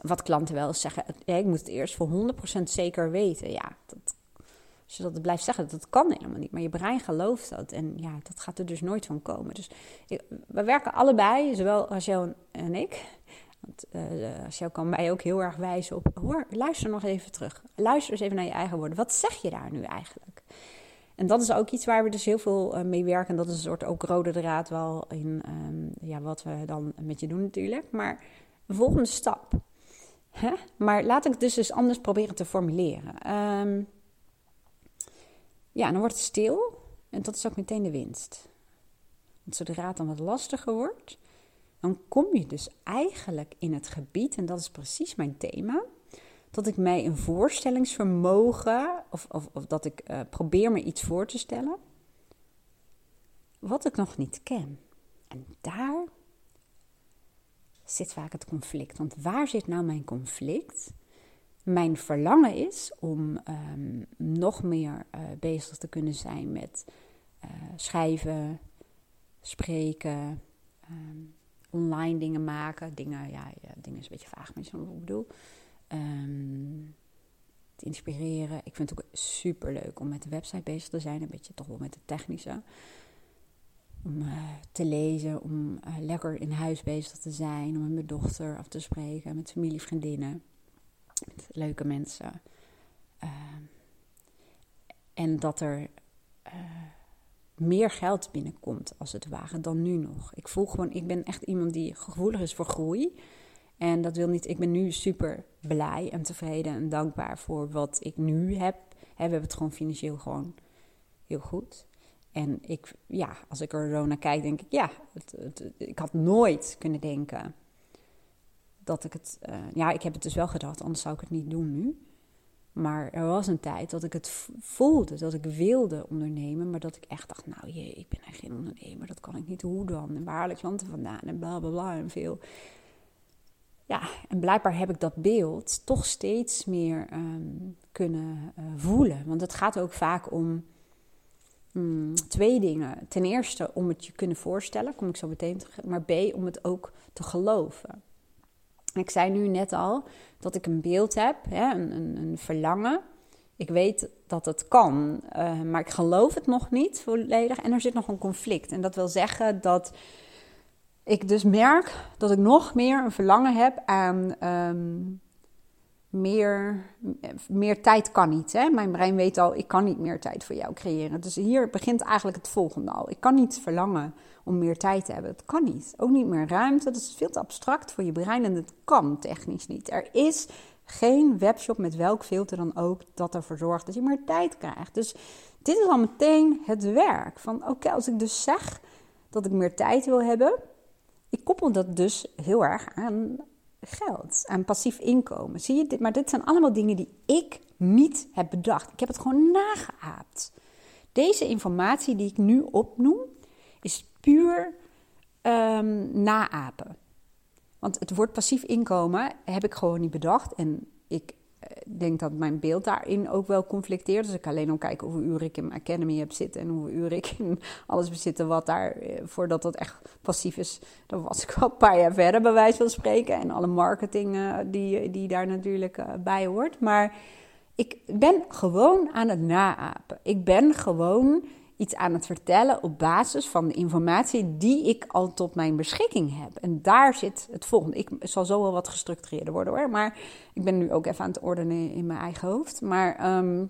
wat klanten wel eens zeggen, ik moet het eerst voor 100% zeker weten. Ja, dat, als je dat blijft zeggen, dat kan helemaal niet. Maar je brein gelooft dat en ja, dat gaat er dus nooit van komen. Dus we werken allebei, zowel Rachel en ik. Want uh, kan mij ook heel erg wijzen op. Hoor, luister nog even terug. Luister eens even naar je eigen woorden. Wat zeg je daar nu eigenlijk? En dat is ook iets waar we dus heel veel uh, mee werken. En dat is een soort ook rode draad wel in um, ja, wat we dan met je doen natuurlijk. Maar een volgende stap. Hè? Maar laat ik het dus eens anders proberen te formuleren. Um, ja, dan wordt het stil. En dat is ook meteen de winst. Want zodra het dan wat lastiger wordt, dan kom je dus eigenlijk in het gebied, en dat is precies mijn thema, dat ik mij een voorstellingsvermogen, of, of, of dat ik uh, probeer me iets voor te stellen, wat ik nog niet ken. En daar zit vaak het conflict. Want waar zit nou mijn conflict? Mijn verlangen is om um, nog meer uh, bezig te kunnen zijn met uh, schrijven, spreken, um, online dingen maken. Dingen, ja, dingen is een beetje vaag, maar wat ik bedoel. Um, te inspireren. Ik vind het ook super leuk om met de website bezig te zijn. Een beetje toch wel met de technische. Om uh, te lezen, om uh, lekker in huis bezig te zijn. Om met mijn dochter af te spreken, met familie, vriendinnen. Met leuke mensen. Uh, en dat er uh, meer geld binnenkomt, als het ware, dan nu nog. Ik voel gewoon, ik ben echt iemand die gevoelig is voor groei. En dat wil niet, ik ben nu super blij en tevreden en dankbaar voor wat ik nu heb. we hebben het gewoon financieel gewoon heel goed. En ik, ja, als ik er zo naar kijk, denk ik, ja, het, ik had nooit kunnen denken dat ik het, uh, ja, ik heb het dus wel gedacht, anders zou ik het niet doen nu. Maar er was een tijd dat ik het voelde, dat ik wilde ondernemen, maar dat ik echt dacht, nou jee, ik ben echt geen ondernemer, dat kan ik niet, hoe dan? En waar haal ik klanten vandaan? En bla bla bla en veel. Ja, en blijkbaar heb ik dat beeld toch steeds meer um, kunnen uh, voelen. Want het gaat ook vaak om um, twee dingen. Ten eerste om het je kunnen voorstellen, kom ik zo meteen terug, maar B, om het ook te geloven. Ik zei nu net al dat ik een beeld heb, hè, een, een, een, verlangen. Ik weet dat het kan, uh, maar ik geloof het nog niet volledig. En er zit nog een conflict. En dat wil zeggen dat ik dus merk dat ik nog meer een verlangen heb aan um, meer, meer tijd kan niet. Hè? Mijn brein weet al, ik kan niet meer tijd voor jou creëren. Dus hier begint eigenlijk het volgende al. Ik kan niet verlangen om meer tijd te hebben. Dat kan niet. Ook niet meer ruimte. Dat is veel te abstract voor je brein en dat kan technisch niet. Er is geen webshop met welk filter dan ook dat ervoor zorgt dat je meer tijd krijgt. Dus dit is al meteen het werk van oké, als ik dus zeg dat ik meer tijd wil hebben, ik koppel dat dus heel erg aan geld, aan passief inkomen. Zie je dit? Maar dit zijn allemaal dingen die ik niet heb bedacht. Ik heb het gewoon nageaapt. Deze informatie die ik nu opnoem, is puur um, naapen. Want het woord passief inkomen heb ik gewoon niet bedacht. En ik ik denk dat mijn beeld daarin ook wel conflicteert. Dus ik alleen al kijken hoeveel uren ik in mijn academy heb zitten en hoeveel uren ik in alles bezitten wat daar, eh, voordat dat echt passief is, dan was ik wel een paar jaar verder, bij wijze van spreken. En alle marketing uh, die, die daar natuurlijk uh, bij hoort. Maar ik ben gewoon aan het naapen. Ik ben gewoon iets aan het vertellen op basis van de informatie die ik al tot mijn beschikking heb. En daar zit het volgende. Ik zal zo wel wat gestructureerder worden hoor, maar ik ben nu ook even aan het ordenen in mijn eigen hoofd. Maar, ehm,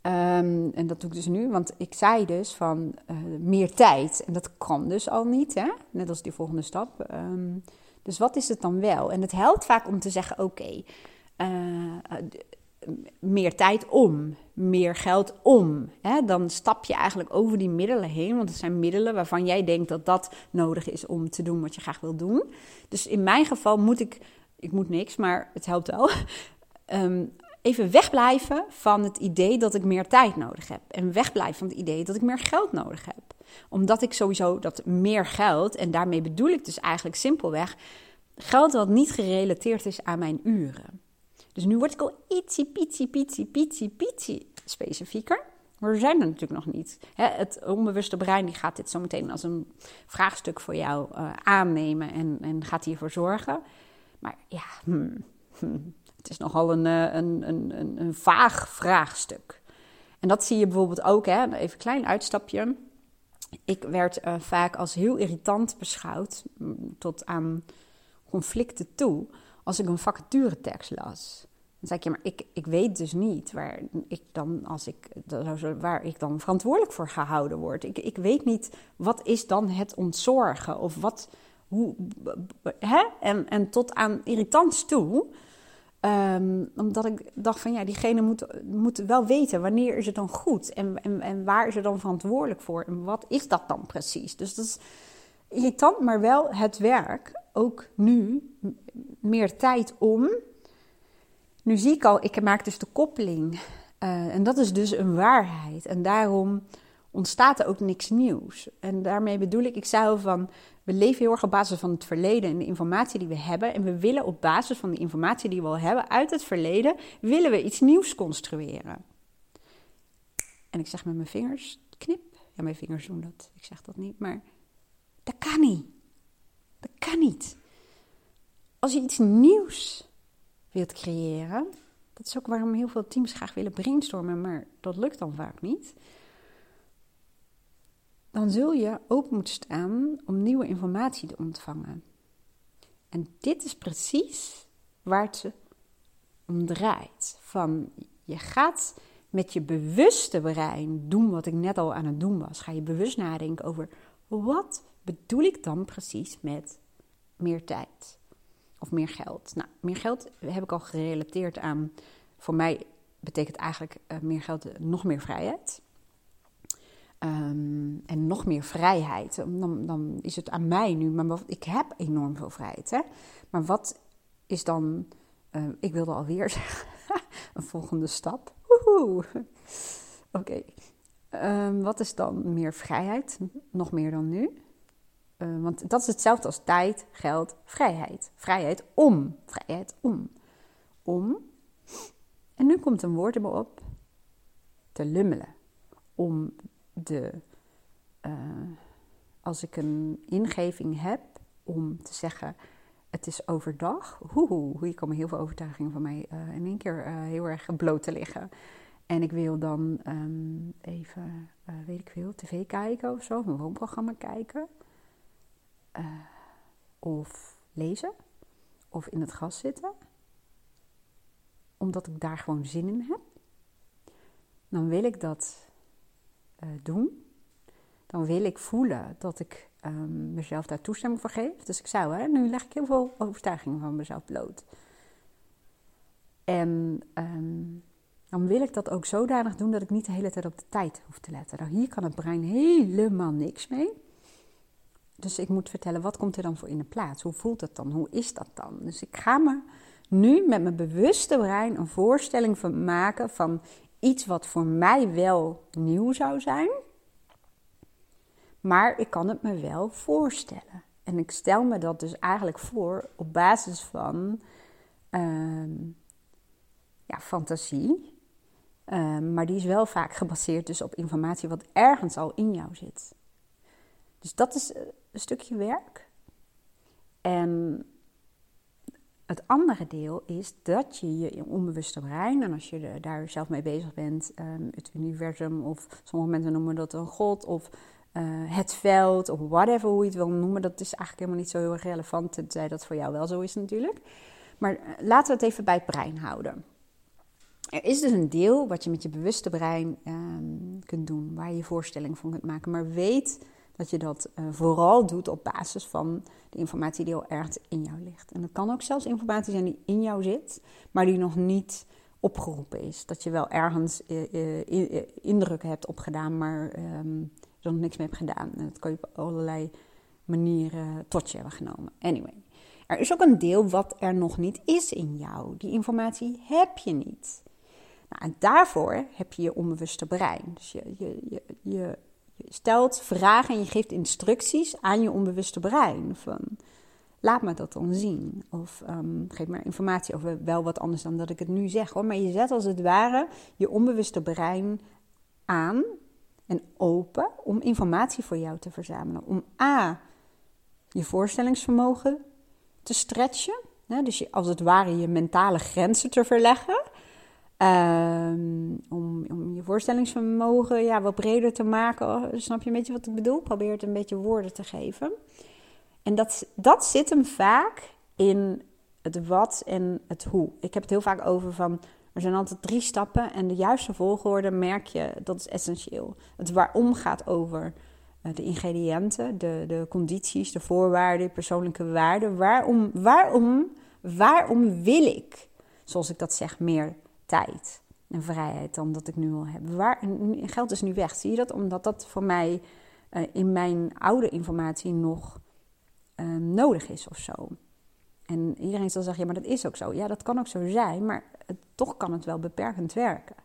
ehm, en dat doe ik dus nu, want ik zei dus van uh, meer tijd. En dat kan dus al niet, hè? net als die volgende stap. Ehm, dus wat is het dan wel? En het helpt vaak om te zeggen: oké, uh, meer tijd om, meer geld om. Hè? Dan stap je eigenlijk over die middelen heen, want het zijn middelen waarvan jij denkt dat dat nodig is om te doen wat je graag wil doen. Dus in mijn geval moet ik, ik moet niks, maar het helpt wel. Um, even wegblijven van het idee dat ik meer tijd nodig heb. En wegblijven van het idee dat ik meer geld nodig heb. Omdat ik sowieso dat meer geld, en daarmee bedoel ik dus eigenlijk simpelweg geld wat niet gerelateerd is aan mijn uren. Dus nu word ik al ietsie, pitsie, pitsie, pitsie, pitsie specifieker. Maar we zijn er natuurlijk nog niet. het onbewuste brein die gaat dit zo meteen als een vraagstuk voor jou uh, aannemen en, en gaat hiervoor zorgen. Maar ja, hmm, hmm, het is nogal een, uh, een, een, een, vaag vraagstuk. En dat zie je bijvoorbeeld ook, hè, even een klein uitstapje. Ik werd uh, vaak als heel irritant beschouwd, mm, tot aan conflicten toe als ik een vacaturetekst las. Dan zei ik, ja, maar ik, ik weet dus niet waar ik dan, als ik, waar ik dan verantwoordelijk voor gehouden word. Ik, ik weet niet, wat is dan het ontzorgen? Of wat, hoe, hè? En, en tot aan irritants toe. Um, omdat ik dacht van, ja, diegene moet, moet wel weten, wanneer is het dan goed? En, en, en waar is het dan verantwoordelijk voor? En wat is dat dan precies? Dus dat is irritant, maar wel het werk. Ook nu meer tijd om. Nu zie ik al, ik maak dus de koppeling. Uh, en dat is dus een waarheid. En daarom ontstaat er ook niks nieuws. En daarmee bedoel ik, ik zei van, we leven heel erg op basis van het verleden en de informatie die we hebben. En we willen op basis van de informatie die we al hebben uit het verleden, willen we iets nieuws construeren. En ik zeg met mijn vingers, knip. Ja, mijn vingers doen dat. Ik zeg dat niet, maar dat kan niet. Dat kan niet. Als je iets nieuws wilt creëren, dat is ook waarom heel veel teams graag willen brainstormen, maar dat lukt dan vaak niet. Dan zul je open moeten staan om nieuwe informatie te ontvangen. En dit is precies waar het om draait. Van je gaat met je bewuste brein doen wat ik net al aan het doen was. Ga je bewust nadenken over wat bedoel ik dan precies met meer tijd of meer geld? Nou, meer geld heb ik al gerelateerd aan. Voor mij betekent eigenlijk uh, meer geld nog meer vrijheid. Um, en nog meer vrijheid. Dan, dan, is het aan mij nu. Maar ik heb enorm veel vrijheid. Hè? Maar wat is dan. Uh, ik wilde alweer zeggen. een volgende stap. Oké. Um, wat is dan meer vrijheid? Nog meer dan nu? Uh, want dat is hetzelfde als tijd, geld, vrijheid. Vrijheid om. Vrijheid om. Om. En nu komt een woord er me op. Te lummelen. Om de. Uh, als ik een ingeving heb om te zeggen. Het is overdag. Hoe, hier komen heel veel overtuigingen van mij uh, in één keer heel erg bloot te liggen. En ik wil dan um, even, weet ik veel, tv kijken of zo, een woonprogramma kijken. Uh, of lezen of in het gras zitten, omdat ik daar gewoon zin in heb, dan wil ik dat uh, doen. Dan wil ik voelen dat ik um, mezelf daar toestemming voor geef. Dus ik zou, hè, nu leg ik heel veel overtuigingen van mezelf bloot. En um, dan wil ik dat ook zodanig doen dat ik niet de hele tijd op de tijd hoef te letten. Nou, hier kan het brein helemaal niks mee. Dus ik moet vertellen, wat komt er dan voor in de plaats? Hoe voelt het dan? Hoe is dat dan? Dus ik ga me nu met mijn bewuste brein een voorstelling van maken van iets wat voor mij wel nieuw zou zijn. Maar ik kan het me wel voorstellen. En ik stel me dat dus eigenlijk voor op basis van uh, ja, fantasie. Ehm, maar die is wel vaak gebaseerd dus op informatie wat ergens al in jou zit. Dus dat is eh, stukje werk. En het andere deel is dat je je onbewuste brein, en als je daar zelf mee bezig bent, ehm, het universum, of sommige mensen noemen dat een god, of eh, het veld, of whatever hoe je het wil noemen, dat is eigenlijk helemaal niet zo heel erg relevant, tenzij dat voor jou wel zo is natuurlijk. Maar eh, laten we het even bij het brein houden. Er is dus een deel wat je met je bewuste brein ehm, kunt doen, waar je je voorstelling van kunt maken. Maar weet dat je dat uh, vooral doet op basis van de informatie die al ergens in jou ligt. En dat kan ook zelfs informatie zijn die in jou zit, maar die nog niet opgeroepen is. Dat je wel ergens uh, uh, indruk hebt opgedaan, maar um, er nog niks mee hebt gedaan. En dat kan je op allerlei manieren tot je hebben genomen. Anyway, er is ook een deel wat er nog niet is in jou. Die informatie heb je niet. Nou, en daarvoor heb je je onbewuste brein. Dus je, je, je stelt vragen en je geeft instructies aan je onbewuste brein. Van, laat me dat dan zien. Of um, geef me informatie over wel wat anders dan dat ik het nu zeg. Hoor. Maar je zet als het ware je onbewuste brein aan en open om informatie voor jou te verzamelen. Om A, je voorstellingsvermogen te stretchen. Dus als het ware je mentale grenzen te verleggen. Om, om, je voorstellingsvermogen ja, wat breder te maken. Oh, snap je een beetje wat ik bedoel? Probeer het een beetje woorden te geven. En dat, dat zit hem vaak in het wat en het hoe. Ik heb het heel vaak over van. Er zijn altijd drie stappen en de juiste volgorde merk je, dat is essentieel. Het waarom gaat over eh, de ingrediënten, de, de condities, de voorwaarden, persoonlijke waarden. Waarom, waarom, waarom wil ik, zoals ik dat zeg, meer tijd en vrijheid dan dat ik nu al heb. Waar, geld is nu weg. Zie je dat? Omdat dat voor mij uh, in mijn oude informatie nog uh, nodig is of zo. En iedereen zal zeggen, ja, maar dat is ook zo. Ja, dat kan ook zo zijn, maar toch kan het wel beperkend werken.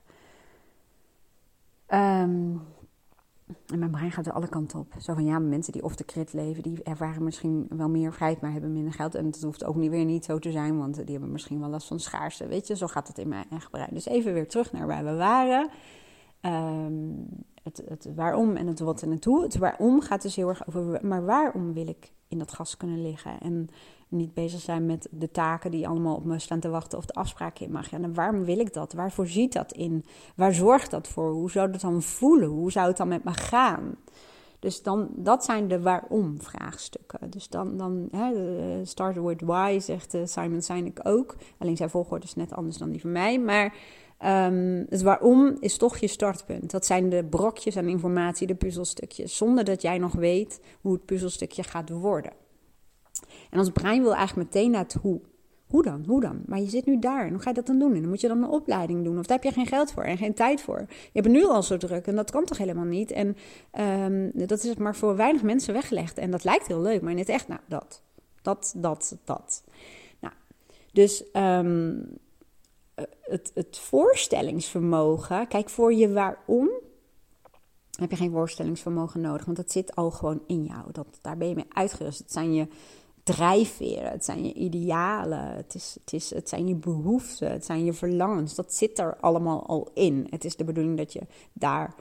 Um, en mijn brein gaat er alle kanten op. Zo van ja, mensen die off the crit leven, die ervaren misschien wel meer vrijheid, maar hebben minder geld. En dat hoeft ook niet weer niet zo te zijn, want die hebben misschien wel last van schaarste. Weet je, zo gaat het in mijn eigen brein. Dus even weer terug naar waar we waren. Um, het, het, waarom en het wat en het hoe. Het waarom gaat dus heel erg over, maar waarom wil ik in dat gas kunnen liggen? En niet bezig zijn met de taken die allemaal op me staan te wachten of de afspraken in mag. Ja, waarom wil ik dat? Waarvoor ziet dat in? Waar zorgt dat voor? Hoe zou dat dan voelen? Hoe zou het dan met me gaan? Dus dan, dat zijn de waarom-vraagstukken. Dus dan, dan hè, start with why, zegt uh, Simon Sinek ook. Alleen zijn volgorde is net anders dan die van mij. Maar um, het waarom is toch je startpunt. Dat zijn de brokjes aan informatie, de puzzelstukjes. Zonder dat jij nog weet hoe het puzzelstukje gaat worden. En ons brein wil eigenlijk meteen naar het hoe. Hoe dan? Hoe dan? Maar je zit nu daar. En hoe ga je dat dan doen? En dan moet je dan een opleiding doen. Of daar heb je geen geld voor en geen tijd voor. Je hebt nu al zo druk en dat kan toch helemaal niet? En um, dat is maar voor weinig mensen weggelegd. En dat lijkt heel leuk, maar in het echt, nou, dat. Dat, dat, dat. Nou, dus um, het, het voorstellingsvermogen. Kijk, voor je waarom heb je geen voorstellingsvermogen nodig. Want dat zit al gewoon in jou. Dat, daar ben je mee uitgerust. Het zijn je drijfveren, het zijn je idealen, het, is, het, is, het zijn je behoeften, het zijn je verlangens. Dat zit er allemaal al in. Het is de bedoeling dat je daar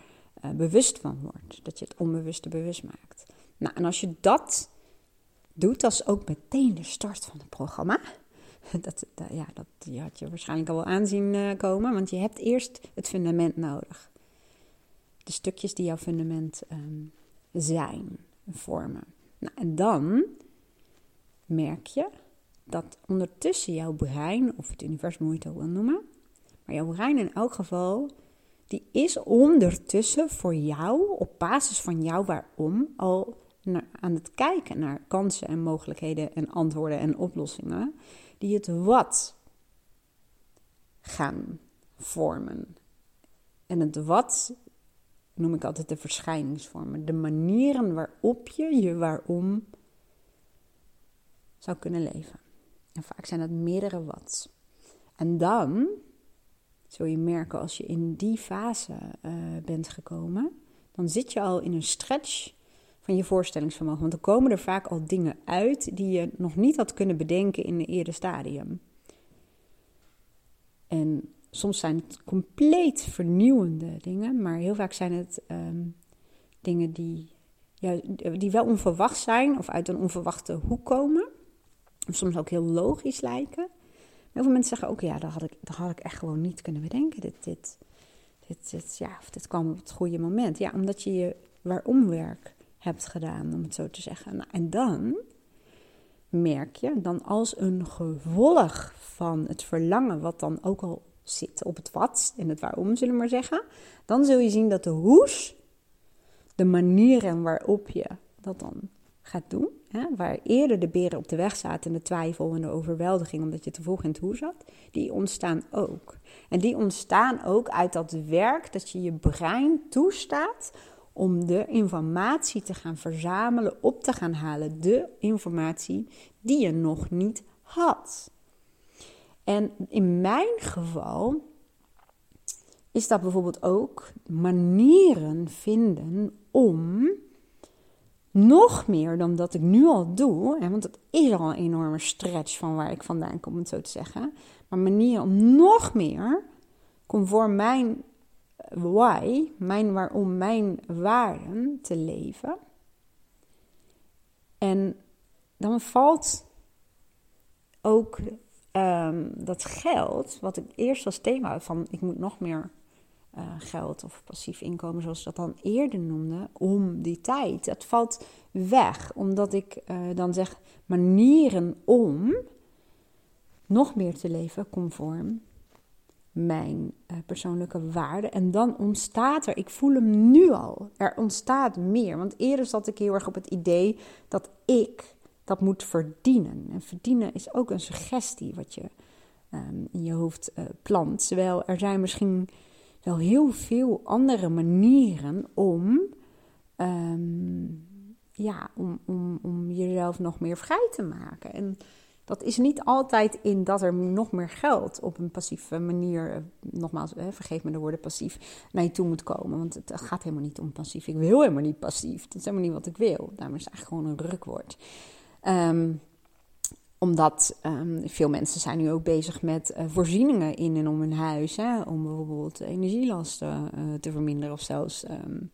uh, bewust van wordt, dat je het onbewuste bewust maakt. Nou, en als je dat doet, dat is ook meteen de start van het programma. Dat, dat, ja, dat die had je waarschijnlijk al wel aanzien uh, komen, want je hebt eerst het fundament nodig. De stukjes die jouw fundament um, zijn, vormen. Nou, en dan merk je dat ondertussen jouw brein, of het universum hoe je het ook wil noemen, maar jouw brein in elk geval, die is ondertussen voor jou, op basis van jou waarom, al aan het kijken naar kansen en mogelijkheden en antwoorden en oplossingen, die het wat gaan vormen. En het wat noem ik altijd de verschijningsvormen. De manieren waarop je je waarom zou kunnen leven. En vaak zijn dat meerdere wat. En dan zul je merken als je in die fase uh, bent gekomen, dan zit je al in een stretch van je voorstellingsvermogen. Want dan komen er vaak al dingen uit die je nog niet had kunnen bedenken in een eerder stadium. En soms zijn het compleet vernieuwende dingen, maar heel vaak zijn het um, dingen die, ja, die wel onverwacht zijn of uit een onverwachte hoek komen. Of soms ook heel logisch lijken. Heel veel mensen zeggen ook, ja, dat had ik, dat had ik echt gewoon niet kunnen bedenken. Dit, dit, dit, dit, ja, of dit kwam op het goede moment. Ja, omdat je je waaromwerk hebt gedaan, om het zo te zeggen. Nou, en dan merk je, dan als een gevolg van het verlangen, wat dan ook al zit op het wat en het waarom, zullen we maar zeggen, dan zul je zien dat de hoes, de manieren waarop je dat dan gaat doen, hè, waar eerder de beren op de weg zaten en de twijfel en de overweldiging omdat je te vroeg in het hoe zat, die ontstaan ook. En die ontstaan ook uit dat werk dat je je brein toestaat om de informatie te gaan verzamelen, op te gaan halen. De informatie die je nog niet had. En in mijn geval is dat bijvoorbeeld ook manieren vinden om nog meer dan dat ik nu al doe, want het is al een enorme stretch van waar ik vandaan kom, om het zo te zeggen, maar manieren om nog meer conform mijn why, mijn waarom, mijn waarden te leven. En dan valt ook um, dat geld, wat ik eerst als thema van ik moet nog meer uh, geld of passief inkomen, zoals ik dat dan eerder noemde, om die tijd. Dat valt weg, omdat ik uh, dan zeg manieren om nog meer te leven conform mijn uh, persoonlijke waarde. En dan ontstaat er, ik voel hem nu al, er ontstaat meer. Want eerder zat ik heel erg op het idee dat ik dat moet verdienen. En verdienen is ook een suggestie wat je um, in je hoofd plant. Terwijl er zijn misschien wel heel veel andere manieren om, um, ja, om, om, om jezelf nog meer vrij te maken. En dat is niet altijd in dat er nog meer geld op een passieve manier, eh, nogmaals, vergeef me de woorden passief, naar je toe moet komen. Want het gaat helemaal niet om passief. Ik wil helemaal niet passief. Dat is helemaal niet wat ik wil. Daarom is het eigenlijk gewoon een rukwoord. Um, omdat um, veel mensen zijn nu ook bezig met uh, voorzieningen in en om hun huis. Hè, om bijvoorbeeld energielasten uh, te verminderen of zelfs um,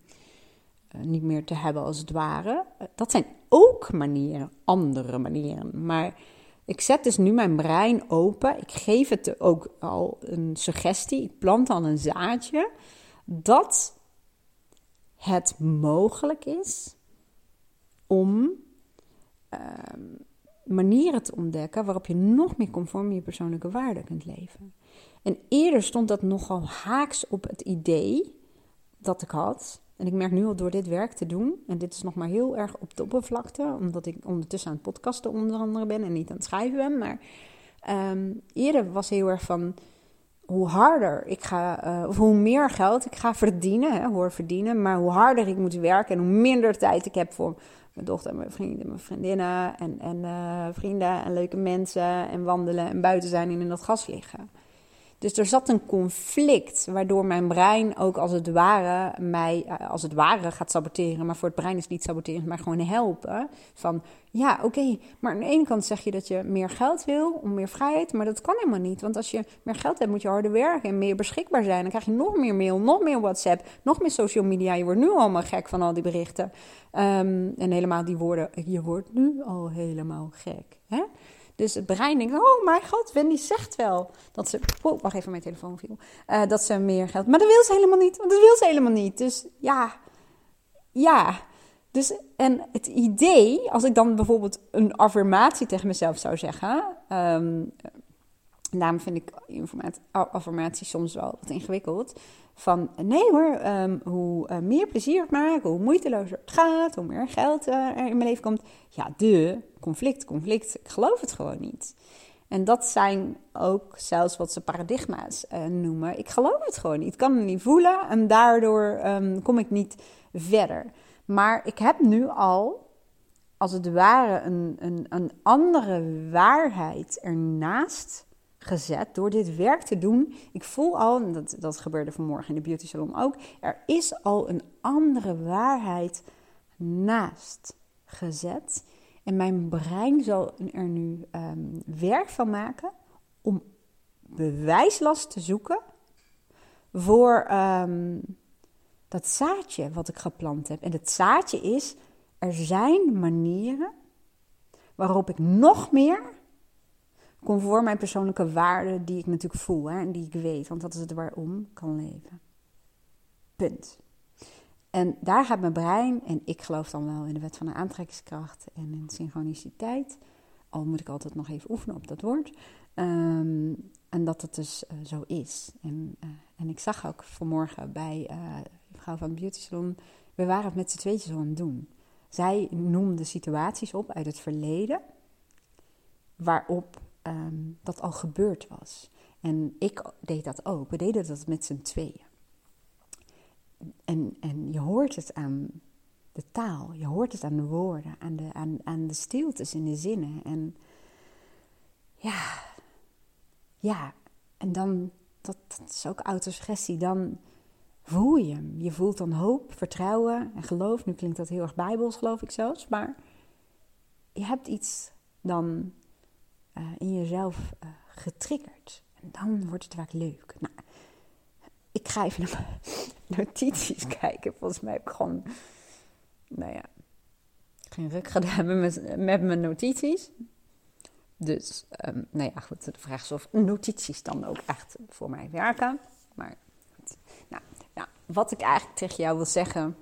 uh, niet meer te hebben als het ware. dat zijn ook manieren, andere manieren. Maar ik zet dus nu mijn brein open. Ik geef het ook al een suggestie. Ik plant al een zaadje. Dat het mogelijk is om uh, manieren te ontdekken waarop je nog meer conform je persoonlijke waarden kunt leven. En eerder stond dat nogal haaks op het idee dat ik had. En ik merk nu al door dit werk te doen, en dit is nog maar heel erg op de oppervlakte, omdat ik ondertussen aan het podcasten onder andere ben en niet aan het schrijven ben. Maar um, eerder was heel erg van hoe harder ik ga, uh, of hoe meer geld ik ga verdienen, hè, hoor verdienen, maar hoe harder ik moet werken en hoe minder tijd ik heb voor mijn dochter, mijn vrienden, mijn vriendinnen en, en uh, vrienden en leuke mensen en wandelen en buiten zijn en in dat gas liggen. Dus er zat een conflict, waardoor mijn brein ook als het ware mij eh, als het ware gaat saboteren. Maar voor het brein is het niet saboteren, maar gewoon helpen. Van ja, oké, maar aan de ene kant zeg je dat je meer geld wil, om meer vrijheid. Maar dat kan helemaal niet. Want als je meer geld hebt, moet je harder werken en meer beschikbaar zijn. Dan krijg je nog meer mail, nog meer WhatsApp, nog meer social media. Je wordt nu allemaal gek van al die berichten. Um, en helemaal die woorden, je wordt nu al helemaal gek. Hè? Dus het brein denkt, oh mijn god, Wendy zegt wel dat ze... Oh, wacht even, mijn telefoon viel. Uh, dat ze meer geld... Maar dat wil ze helemaal niet, want dat wil ze helemaal niet. Dus ja, ja. Dus, en het idee, als ik dan bijvoorbeeld een affirmatie tegen mezelf zou zeggen... Um, daarom vind ik affirmaties soms wel wat ingewikkeld. Van nee hoor, um, hoe uh, meer plezier ik maak, hoe moeitelozer het gaat, hoe meer geld uh, er in mijn leven komt. Ja, de conflict, conflict. Ik geloof het gewoon niet. En dat zijn ook zelfs wat ze paradigma's uh, noemen. Ik geloof het gewoon niet. Ik kan het niet voelen en daardoor um, kom ik niet verder. Maar ik heb nu al, als het ware, een, een, een andere waarheid ernaast gezet door dit werk te doen. Ik voel al, en dat, dat gebeurde vanmorgen in de beauty salon ook, er is al een andere waarheid naast gezet. En mijn brein zal er nu um, werk van maken om bewijslast te zoeken voor um, dat zaadje wat ik geplant heb. En het zaadje is, er zijn manieren waarop ik nog meer conform mijn persoonlijke waarden, die ik natuurlijk voel hè, en die ik weet, want dat is het waarom, kan leven. Punt. En daar gaat mijn brein, en ik geloof dan wel in de wet van de aantrekkingskracht en in synchroniciteit, al moet ik altijd nog even oefenen op dat woord, um, en dat het dus uh, zo is. En, uh, en ik zag ook vanmorgen bij uh, de vrouw van beauty salon, we waren het met z'n tweetjes aan het doen. Zij noemde situaties op uit het verleden, waarop um, dat al gebeurd was. En ik deed dat ook. We deden dat met z'n tweeën. En, en je hoort het aan de taal, je hoort het aan de woorden, aan de, aan, aan de stiltes in de zinnen. En ja, ja, en dan, dat, dat is ook autosuggestie, dan voel je hem. Je voelt dan hoop, vertrouwen en geloof. Nu klinkt dat heel erg bijbels, geloof ik zelfs, maar je hebt iets dan uh, in jezelf uh, getriggerd. En dan wordt het vaak leuk. Nou, ik ga even naar mijn notities kijken. Volgens mij heb ik gewoon, nou ja, geen ruk gedaan met, met mijn notities. Dus, um, nou ja, goed, de vraag is of notities dan ook echt voor mij werken. Maar goed. Nou, nou wat ik eigenlijk tegen jou wil zeggen.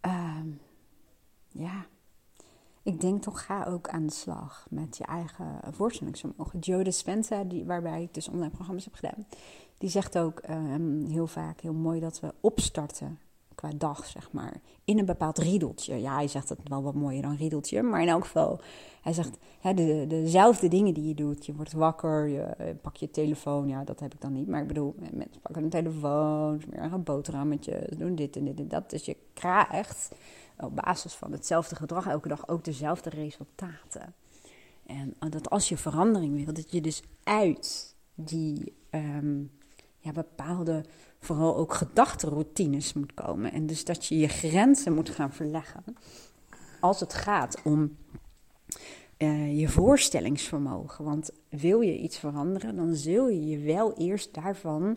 Um, ja, ik denk toch ga ook aan de slag met je eigen voorstellingsvermogen. Joe Dispenza, die, waarbij ik dus online programma's heb gedaan, die zegt ook um, heel vaak, heel mooi, dat we opstarten qua dag, zeg maar, in een bepaald riedeltje. Ja, hij zegt het wel wat mooier dan riedeltje, maar in elk geval, hij zegt hè, de, dezelfde dingen die je doet. Je wordt wakker, je eh, pak je telefoon, ja, dat heb ik dan niet, maar ik bedoel, mensen pakken een telefoon, smeren een boterhammetje, doen dit en dit en dat. Dus je krijgt op basis van hetzelfde gedrag elke dag ook dezelfde resultaten. En eh, dat als je verandering wil, dat je dus uit die um, ja, bepaalde, vooral ook gedachtenroutines moet komen. En dus dat je je grenzen moet gaan verleggen. Als het gaat om uh, je voorstellingsvermogen. Want wil je iets veranderen, dan zul je je wel eerst daarvan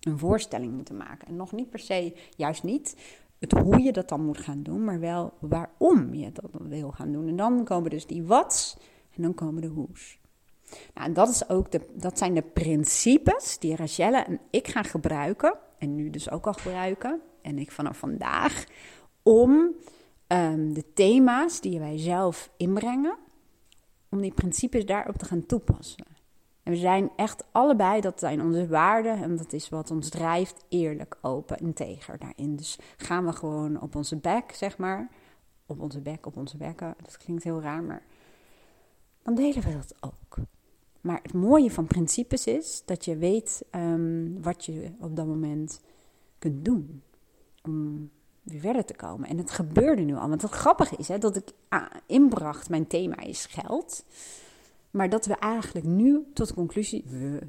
een voorstelling moeten maken. En nog niet per se, juist niet het hoe je dat dan moet gaan doen, maar wel waarom je dat wil gaan doen. En dan komen dus die wat's en dan komen de hoe's. Nou, en dat, is ook de, dat zijn de principes die Rachelle en ik gaan gebruiken, en nu dus ook al gebruiken, en ik vanaf vandaag, om um, de thema's die wij zelf inbrengen, om die principes daarop te gaan toepassen. En we zijn echt allebei, dat zijn onze waarden en dat is wat ons drijft, eerlijk, open, integer daarin. Dus gaan we gewoon op onze bek, zeg maar, op onze bek, op onze bekken, dat klinkt heel raar, maar dan delen we dat ook. Maar het mooie van principes is dat je weet um, wat je op dat moment kunt doen om weer verder te komen. En het gebeurde nu al. Want het grappige is hè, dat ik ah, inbracht, mijn thema is geld. Maar dat we eigenlijk nu tot de conclusie.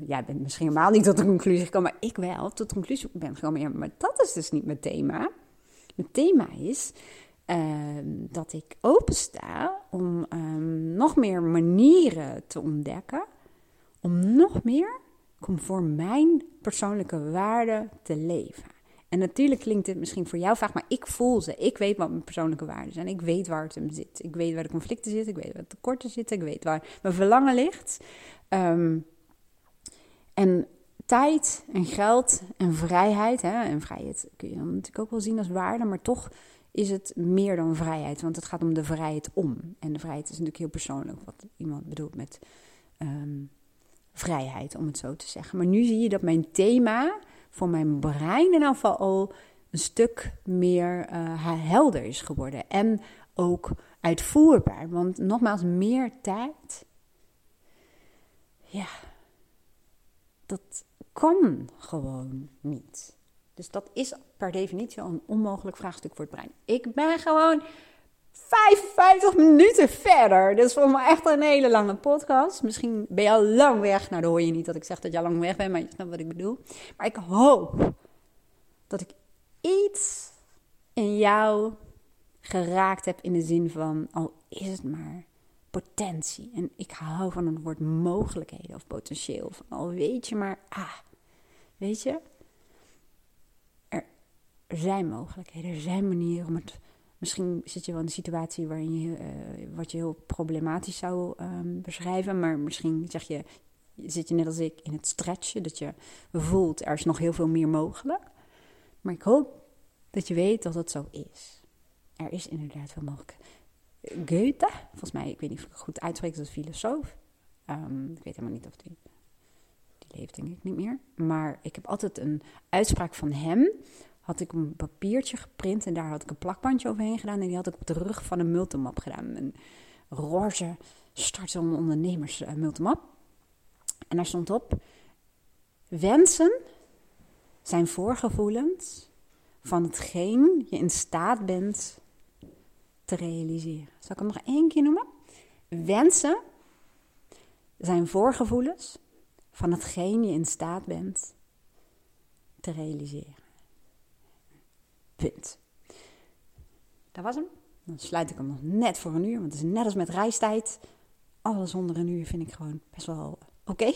ja, ik ben misschien helemaal niet tot de conclusie gekomen, maar ik wel tot de conclusie ben gekomen. Ja, maar dat is dus niet mijn thema. Mijn thema is uh, dat ik opensta om um, nog meer manieren te ontdekken. Om nog meer conform mijn persoonlijke waarden te leven. En natuurlijk klinkt dit misschien voor jou vaak, maar ik voel ze. Ik weet wat mijn persoonlijke waarden zijn. Ik weet waar het hem zit. Ik weet waar de conflicten zitten. Ik weet waar de tekorten zitten. Ik weet waar mijn verlangen ligt. Um, en tijd en geld en vrijheid. Hè, en vrijheid kun je dan natuurlijk ook wel zien als waarde, maar toch is het meer dan vrijheid. Want het gaat om de vrijheid om. En de vrijheid is natuurlijk heel persoonlijk, wat iemand bedoelt met um, vrijheid, om het zo te zeggen. Maar nu zie je dat mijn thema voor mijn brein in geval al een stuk meer uh, helder is geworden. En ook uitvoerbaar. Want nogmaals, meer tijd. Ja, dat kan gewoon niet. Dus dat is per definitie al een onmogelijk vraagstuk voor het brein. Ik ben gewoon 55 minuten verder. Is voor me echt een hele lange podcast. Misschien ben je al lang weg. Nou, dan hoor je niet dat ik zeg dat je al lang weg bent, maar je snapt wat ik bedoel. Maar ik hoop dat ik iets in jou geraakt heb in de zin van, al is het maar potentie. En ik hou van het woord mogelijkheden of potentieel. Al weet je maar, ah, weet je, er zijn mogelijkheden, er zijn manieren om het. Misschien zit je wel in een situatie waarin je uh, wat je heel problematisch zou um, beschrijven, maar misschien zeg je, zit je net als ik in het stretchen, dat je voelt er is nog heel veel meer mogelijk. Maar ik hoop dat je weet dat het zo is. Er is inderdaad veel mogelijk. Goethe, volgens mij, ik weet niet of ik het goed uitspreek, dat filosoof. Um, ik weet helemaal niet of die, die leeft, denk ik niet meer. Maar ik heb altijd een uitspraak van hem. Had ik een papiertje geprint en daar had ik een plakbandje overheen gedaan. En die had ik op de rug van een multimap gedaan. Een roze startende ondernemers uh, multimap. En daar stond op: Wensen zijn voorgevoelens van hetgeen je in staat bent te realiseren. Zal ik hem nog één keer noemen? Wensen zijn voorgevoelens van hetgeen je in staat bent te realiseren. Punt. Dat was hem. Dan sluit ik hem nog net voor een uur, want het is net als met reistijd. Alles onder een uur vind ik gewoon best wel oké. Okay.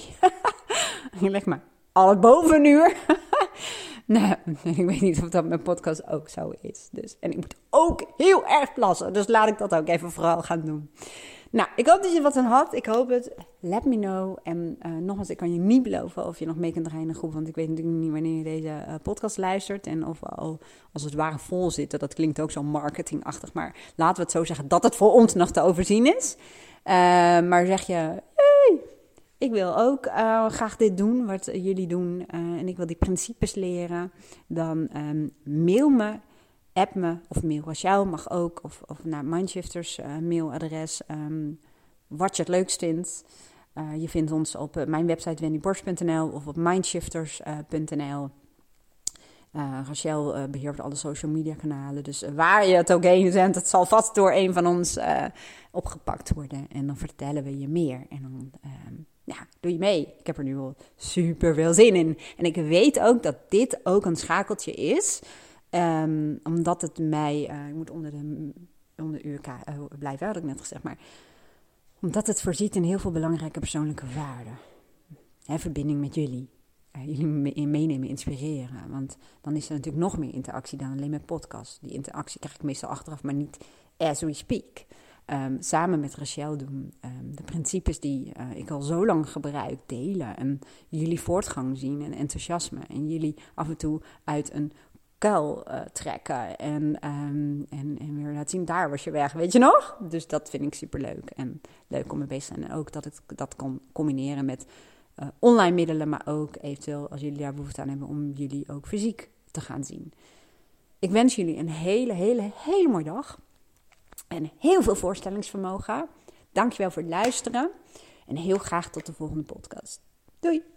je legt maar alles boven een uur. Nou, ik weet niet of dat mijn podcast ook zo is. Dus, en ik moet ook heel erg plassen. Dus laat ik dat ook even vooral gaan doen. Nou, ik hoop dat je wat aan had. Ik hoop het. Let me know. En uh, nogmaals, ik kan je niet beloven of je nog mee kunt draaien in de groep. Want ik weet natuurlijk niet wanneer je deze uh, podcast luistert. En of we al als het ware vol zitten. Dat klinkt ook zo marketingachtig. Maar laten we het zo zeggen dat het voor ons nog te overzien is. Uh, maar zeg je, hey, ik wil ook graag dit doen wat jullie doen en ik wil die principes leren, dan um, mail me, app me of mail Rachel mag ook, of, of naar Mindshifters uh, mailadres, um, wat je het leukst vindt. je vindt ons op mijn website wendyborst.nl of op mindshifters.nl. Uh, Rachel beheert alle social media kanalen. Dus waar je het ook heen zendt, het zal vast door een van ons opgepakt worden. En dan vertellen we je meer. En dan ja, doe je mee. Ik heb er nu al super veel zin in. En ik weet ook dat dit ook een schakeltje is. Um, omdat het mij, uh, ik moet onder de, onder de uh, eh, blijven, had ik net gezegd. Maar omdat het voorziet in heel veel belangrijke persoonlijke waarden. Hè, verbinding met jullie. Uh, jullie meenemen, inspireren. Want dan is er natuurlijk nog meer interactie dan alleen met podcast. Die interactie krijg ik meestal achteraf, maar niet as we speak. Um, samen met Rachel doen. Um, de principes die ik al zo lang gebruik, delen. En jullie voortgang zien en enthousiasme. En jullie af en toe uit een kuil uh, trekken. En, um, en, en weer laten zien, daar was je weg, weet je nog? Dus dat vind ik super leuk. En leuk om mee bezig te zijn. En ook dat ik dat kan combineren met uh, online middelen. Maar ook eventueel, als jullie daar behoefte aan hebben, om jullie ook fysiek te gaan zien. Ik wens jullie een hele, hele, hele mooie dag en heel veel voorstellingsvermogen. Dankjewel voor het luisteren en heel graag tot de volgende podcast. Doei!